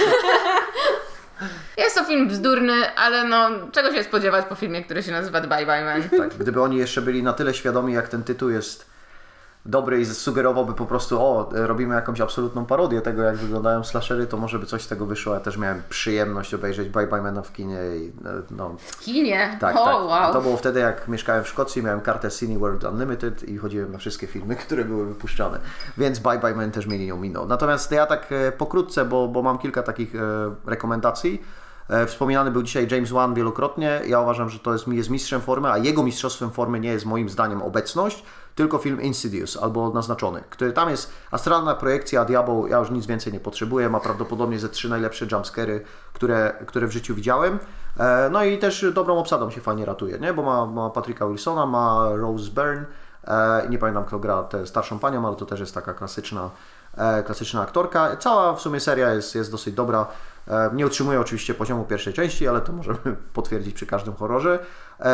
Jest to film bzdurny, ale no czego się spodziewać po filmie, który się nazywa Bye Bye Man. Tak, gdyby oni jeszcze byli na tyle świadomi, jak ten tytuł jest dobry i sugerowałby po prostu, o, robimy jakąś absolutną parodię tego, jak wyglądają slashery, to może by coś z tego wyszło. Ja też miałem przyjemność obejrzeć Bye Bye Mana w kinie i e, no, W kinie? tak, o, tak. wow. To było wtedy, jak mieszkałem w Szkocji, miałem kartę Cineworld Unlimited i chodziłem na wszystkie filmy, *laughs* które były wypuszczane. Więc Bye Bye Man też mieli nią minął. Natomiast ja tak e, pokrótce, bo, bo mam kilka takich e, rekomendacji. Wspominany był dzisiaj James Wan wielokrotnie. Ja uważam, że to jest, jest mistrzem formy, a jego mistrzostwem formy nie jest moim zdaniem obecność, tylko film Insidious albo Naznaczony, który tam jest astralna projekcja diabeł. Ja już nic więcej nie potrzebuję. Ma prawdopodobnie ze trzy najlepsze jumpscary, które, które w życiu widziałem. E, No i też dobrą obsadą się fajnie ratuje, nie? bo ma, ma Patricka Wilsona, ma Rose Byrne. E, nie pamiętam kto gra tę starszą panią, ale to też jest taka klasyczna, e, klasyczna aktorka. Cała w sumie seria jest, jest dosyć dobra. Nie utrzymuje oczywiście poziomu pierwszej części, ale to możemy *laughs* potwierdzić przy każdym horrorze.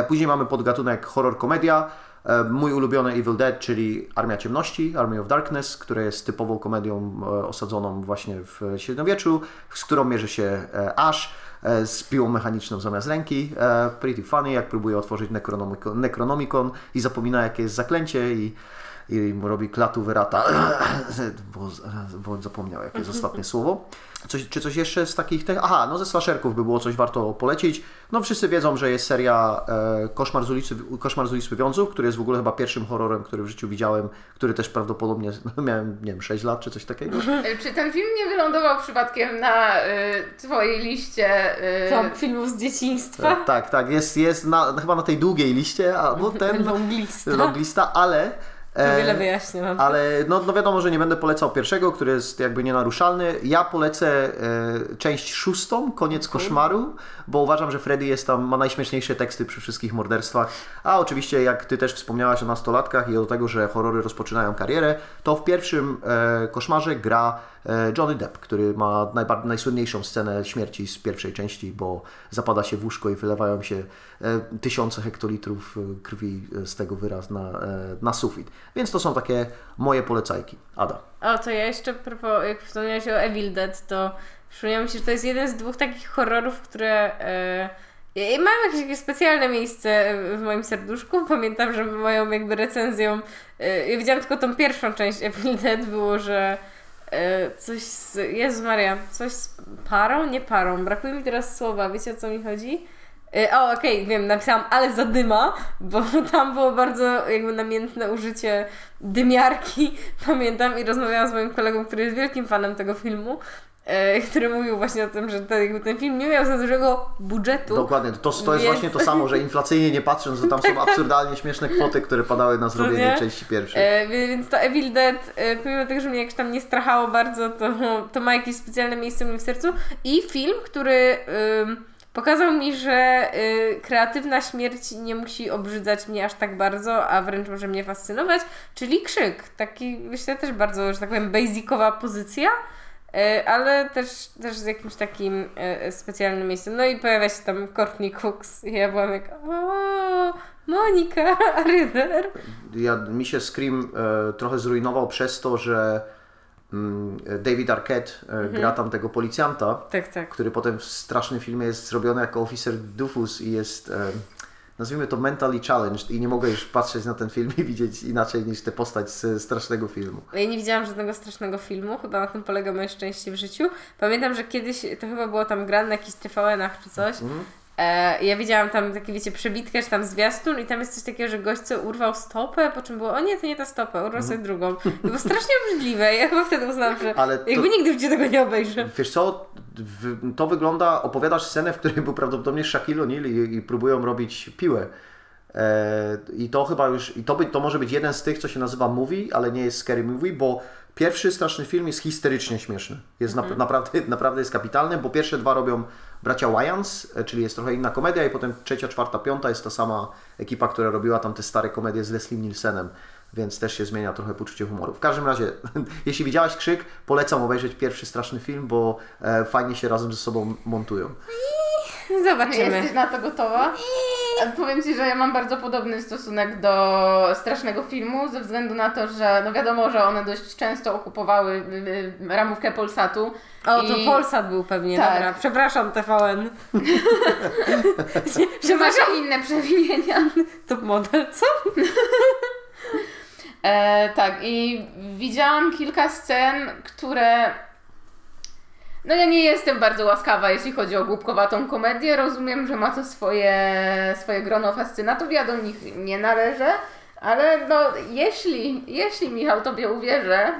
Później mamy podgatunek horror komedia. E, mój ulubiony Evil Dead, czyli Armia Ciemności, Army of Darkness, które jest typową komedią e, osadzoną właśnie w średniowieczu, z którą mierzy się e, Ash z piłą mechaniczną zamiast ręki. Pretty funny, jak próbuje otworzyć Necronomicon, Necronomicon i zapomina jakie jest zaklęcie i, i mu robi klatu wyrata, *clears throat* bo, bo zapomniał jakie jest ostatnie słowo. Coś, czy coś jeszcze z takich... Te... Aha, no ze slasherków by było coś warto polecić. No wszyscy wiedzą, że jest seria e, Koszmar, z ulicy, Koszmar z ulicy Wiąców, który jest w ogóle chyba pierwszym horrorem, który w życiu widziałem, który też prawdopodobnie, no, *laughs* miałem, nie wiem, 6 lat czy coś takiego. E, Czy ten film nie wylądował przypadkiem na y, Twojej liście? Y, filmów z dzieciństwa. tak, tak, jest, jest na, chyba na tej długiej liście, albo *laughs* ten Long lista. long lista, ale... To wiele wyjaśnia nam. Ale no, no wiadomo, że nie będę polecał pierwszego, który jest jakby nienaruszalny. Ja polecę e, część szóstą, Koniec koszmaru, bo uważam, że Freddy jest tam, ma najśmieszniejsze teksty przy wszystkich morderstwach. A oczywiście, jak Ty też wspomniałaś o nastolatkach i o tego, że horrory rozpoczynają karierę, to w pierwszym e, koszmarze gra Johnny Depp, który ma najsłynniejszą scenę śmierci z pierwszej części, bo zapada się w łóżko i wylewają się e, tysiące hektolitrów e, krwi e, z tego wyraz na, e, na sufit. Więc to są takie moje polecajki. Ada. O, to ja jeszcze, jak wspomniałeś o Evil Dead, to przypomniało się, że to jest jeden z dwóch takich horrorów, które e, e, mają jakieś specjalne miejsce w moim serduszku. *laughs* Pamiętam, że moją jakby recenzją, e, ja widziałam tylko tą pierwszą część Evil Dead, było, że e, coś z, Jezu Maria, coś z parą? Nie parą, brakuje mi teraz słowa, wiecie o co mi chodzi? Y, O, okej, wiem, napisałam, ale zadyma, bo *laughs* tam było bardzo jakby namiętne użycie dymiarki, *laughs* pamiętam, i rozmawiałam z moim kolegą, który jest wielkim fanem tego filmu, y, który mówił właśnie o tym, że ten, ten film nie miał za dużego budżetu. Dokładnie, to, to jest Więc- właśnie to samo, że inflacyjnie nie patrząc, to tam są *laughs* absurdalnie śmieszne kwoty, które padały na zrobienie nie? części pierwszej. E, więc to Evil Dead, e, pomimo tego, że mnie jakoś tam nie strachało bardzo, to, to ma jakieś specjalne miejsce mnie w sercu. I film, który pokazał mi, że y, kreatywna śmierć nie musi obrzydzać mnie aż tak bardzo, a wręcz może mnie fascynować, czyli Krzyk. Taki, myślę, też bardzo, że tak powiem, basicowa pozycja. E, Ale też, też z jakimś takim e, specjalnym miejscem. No i pojawia się tam Courtney Cooks i ja byłam jak o, Monika Ryder. Ja, mi się Scream e, trochę zrujnował przez to, że mm, David Arquette e, gra tam tego policjanta, Tak, tak. który potem w strasznym filmie jest zrobiony jako oficer Dufus i jest, e, nazwijmy to mentally challenged i nie mogę już patrzeć na ten film i widzieć inaczej niż tę postać z strasznego filmu. Ja nie widziałam żadnego strasznego filmu, chyba na tym polega moje szczęście w życiu. Pamiętam, że kiedyś to chyba było tam grane na jakichś TVN-ach czy coś. E, ja widziałam tam takie, wiecie, przebitkę, czy tam zwiastun i tam jest coś takiego, że gość co urwał stopę, po czym było, o nie, to nie ta stopa, urwał sobie drugą. To było strasznie obrzydliwe. Ja chyba wtedy uznałam, że Ale to- jakby nigdy w życiu tego nie obejrzę. Wiesz co, to wygląda, opowiadasz scenę, w której był prawdopodobnie Shaquille O'Neal i, i próbują robić piłę. E, I to chyba już, i to, by, to może być jeden z tych, co się nazywa movie, ale nie jest scary movie, bo pierwszy straszny film jest histerycznie śmieszny. Jest nap- naprawdę, naprawdę jest kapitalny, bo pierwsze dwa robią bracia Wayans, e, czyli jest trochę inna komedia i potem trzecia, czwarta, piąta jest ta sama ekipa, która robiła tam te stare komedie z Leslie Nielsenem. Więc też się zmienia trochę poczucie humoru. W każdym razie, *laughs* jeśli widziałaś Krzyk, polecam obejrzeć pierwszy straszny film, bo e, fajnie się razem ze sobą montują. *laughs* Zobaczymy. Jesteś na to gotowa? Powiem Ci, że ja mam bardzo podobny stosunek do strasznego filmu, ze względu na to, że no wiadomo, że one dość często okupowały y, y, ramówkę Polsatu. O, to I- Polsat był pewnie, Tak. dobra. Przepraszam, TVN. Masz *laughs* inne przewinienia. Top model, co? *laughs* E, tak, i widziałam kilka scen, które. No ja nie jestem bardzo łaskawa, jeśli chodzi o głupkowatą komedię. Rozumiem, że ma to swoje, swoje grono fascynatów. Ja do nich nie należę, ale no jeśli, jeśli Michał Tobie uwierzę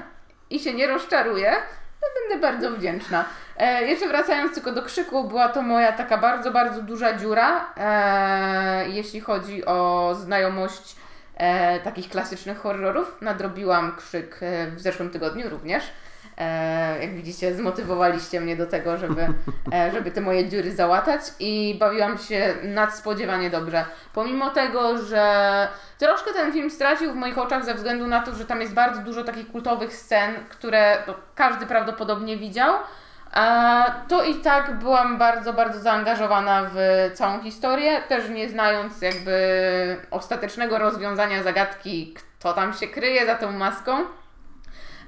i się nie rozczaruję, to będę bardzo wdzięczna. E, jeszcze wracając tylko do krzyku, była to moja taka bardzo, bardzo duża dziura, e, jeśli chodzi o znajomość e, takich klasycznych horrorów. Nadrobiłam krzyk e, w zeszłym tygodniu również. E, jak widzicie, zmotywowaliście mnie do tego, żeby, e, żeby te moje dziury załatać i bawiłam się nadspodziewanie dobrze. Pomimo tego, że troszkę ten film stracił w moich oczach ze względu na to, że tam jest bardzo dużo takich kultowych scen, które no, każdy prawdopodobnie widział, to i tak byłam bardzo, bardzo zaangażowana w całą historię, też nie znając jakby ostatecznego rozwiązania zagadki, kto tam się kryje za tą maską.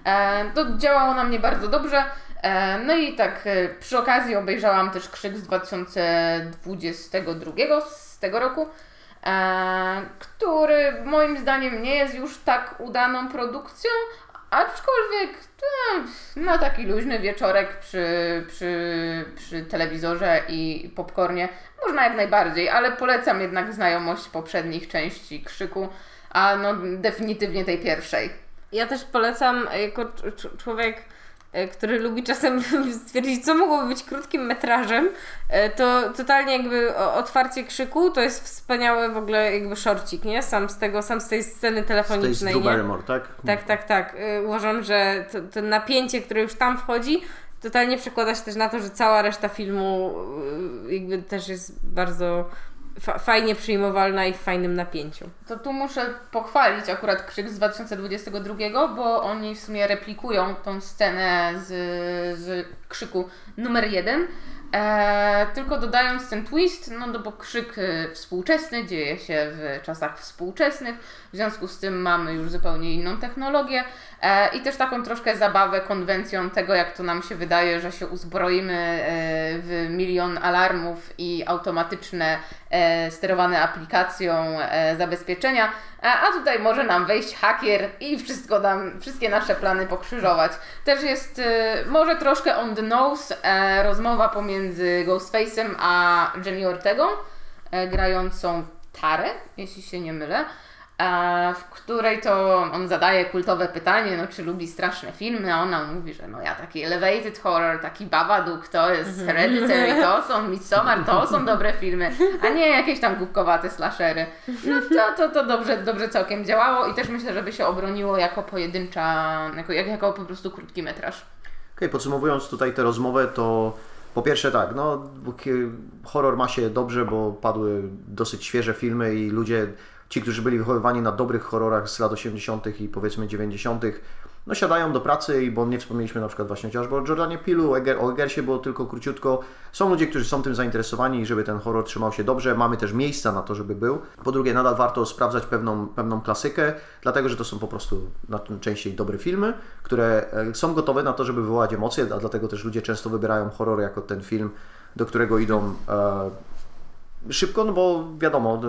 E, to działało na mnie bardzo dobrze. E, no i tak e, przy okazji obejrzałam też Krzyk z 2022 z tego roku, który moim zdaniem nie jest już tak udaną produkcją, aczkolwiek na taki luźny wieczorek przy, przy, przy telewizorze i popcornie można jak najbardziej, ale polecam jednak znajomość poprzednich części Krzyku, a no definitywnie tej pierwszej. Ja też polecam e, jako cz- cz- człowiek, e, który lubi czasem *laughs* stwierdzić, co mogłoby być krótkim metrażem, e, to totalnie jakby otwarcie krzyku to jest wspaniały w ogóle jakby szorcik, nie? Sam z tego, sam z tej sceny telefonicznej, Drew nie? Barrymore, tak? Tak, tak, tak. Uważam, że to, to napięcie, które już tam wchodzi, totalnie przekłada się też na to, że cała reszta filmu jakby też jest bardzo fa- fajnie przyjmowalna i w fajnym napięciu. To tu muszę pochwalić akurat Krzyk z 2022, bo oni w sumie replikują tą scenę z, z Krzyku numer jeden, e, tylko dodając ten twist, no, no bo Krzyk e, współczesny dzieje się w czasach współczesnych, w związku z tym mamy już zupełnie inną technologię i też taką troszkę zabawę konwencją tego, jak to nam się wydaje, że się uzbroimy e, w milion alarmów i automatyczne e, sterowane aplikacją e, zabezpieczenia, a, tutaj może nam wejść hakier i wszystko nam, wszystkie nasze plany pokrzyżować. Też jest e, może troszkę on the nose e, rozmowa pomiędzy Ghostface'em a Jenny Ortegą, e, grającą Tarę, jeśli się nie mylę, e, w której to on zadaje kultowe pytanie, no czy lubi straszne filmy, a ona mówi, że no ja taki elevated horror, taki Babadook, to jest Hereditary, to *laughs* są Midsommar, to są dobre filmy, a nie jakieś tam głupkowate slashery. No to, to, to dobrze, dobrze całkiem działało i też myślę, żeby się obroniło jako pojedyncza, jako, jak- jako po prostu krótki metraż. Okej, podsumowując tutaj tę rozmowę, to po pierwsze tak, no horror ma się dobrze, bo padły dosyć świeże filmy i ludzie, ci, którzy byli wychowywani na dobrych horrorach z lat 80. i powiedzmy 90., no siadają do pracy bo nie wspomnieliśmy na przykład właśnie chociażby o Jordanie Pilu, Eger, o Egersie było tylko króciutko. Są ludzie, którzy są tym zainteresowani i żeby ten horror trzymał się dobrze. Mamy też miejsca na to, żeby był. Po drugie, nadal warto sprawdzać pewną, pewną klasykę, dlatego że to są po prostu najczęściej dobre filmy, które e, są gotowe na to, żeby wywołać emocje, a dlatego też ludzie często wybierają horror jako ten film, do którego idą e, szybko, no bo wiadomo,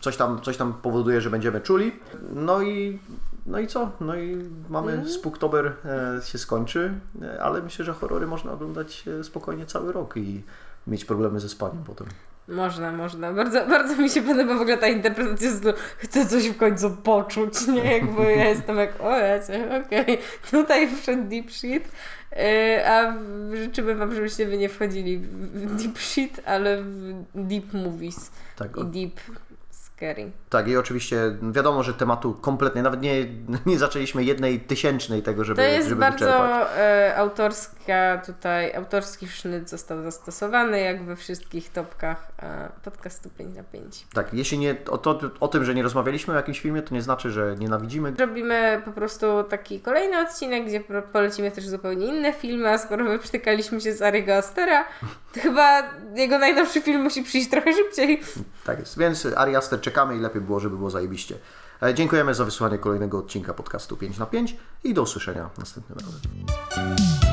coś tam, coś tam powoduje, że będziemy czuli. No i, no i co? No i mamy Spooktober e, się skończy, e, ale myślę, że horrory można oglądać e, spokojnie cały rok i mieć problemy ze spaniem potem. Można, można. Bardzo, bardzo mi się podoba w ogóle ta interpretacja stylu chcę coś w końcu poczuć, nie? Jakby ja jestem jak, o okej, tutaj wszedł deep shit, a w- życzymy Wam, żebyście Wy nie wchodzili w deep shit, ale w deep movies Tak, i deep scary. tak i oczywiście wiadomo, że tematu kompletnie, nawet nie, nie zaczęliśmy jednej tysięcznej tego, żeby, To jest żeby bardzo e, autorska tutaj, autorski sznyt został zastosowany jak we wszystkich topkach e, podcastu 5 na 5. Tak, jeśli nie, o, to, o tym, że nie rozmawialiśmy o jakimś filmie, to nie znaczy, że nienawidzimy. Zrobimy po prostu taki kolejny odcinek, gdzie polecimy też zupełnie inne filmy, a skoro wyprztykaliśmy się z Ariego Astera, to chyba jego najnowszy film musi przyjść trochę szybciej. Tak jest, więc Ari Aster czekamy i lepiej było, żeby było zajebiście. E, Dziękujemy za wysłanie kolejnego odcinka podcastu 5 na 5 i do usłyszenia następnym razem.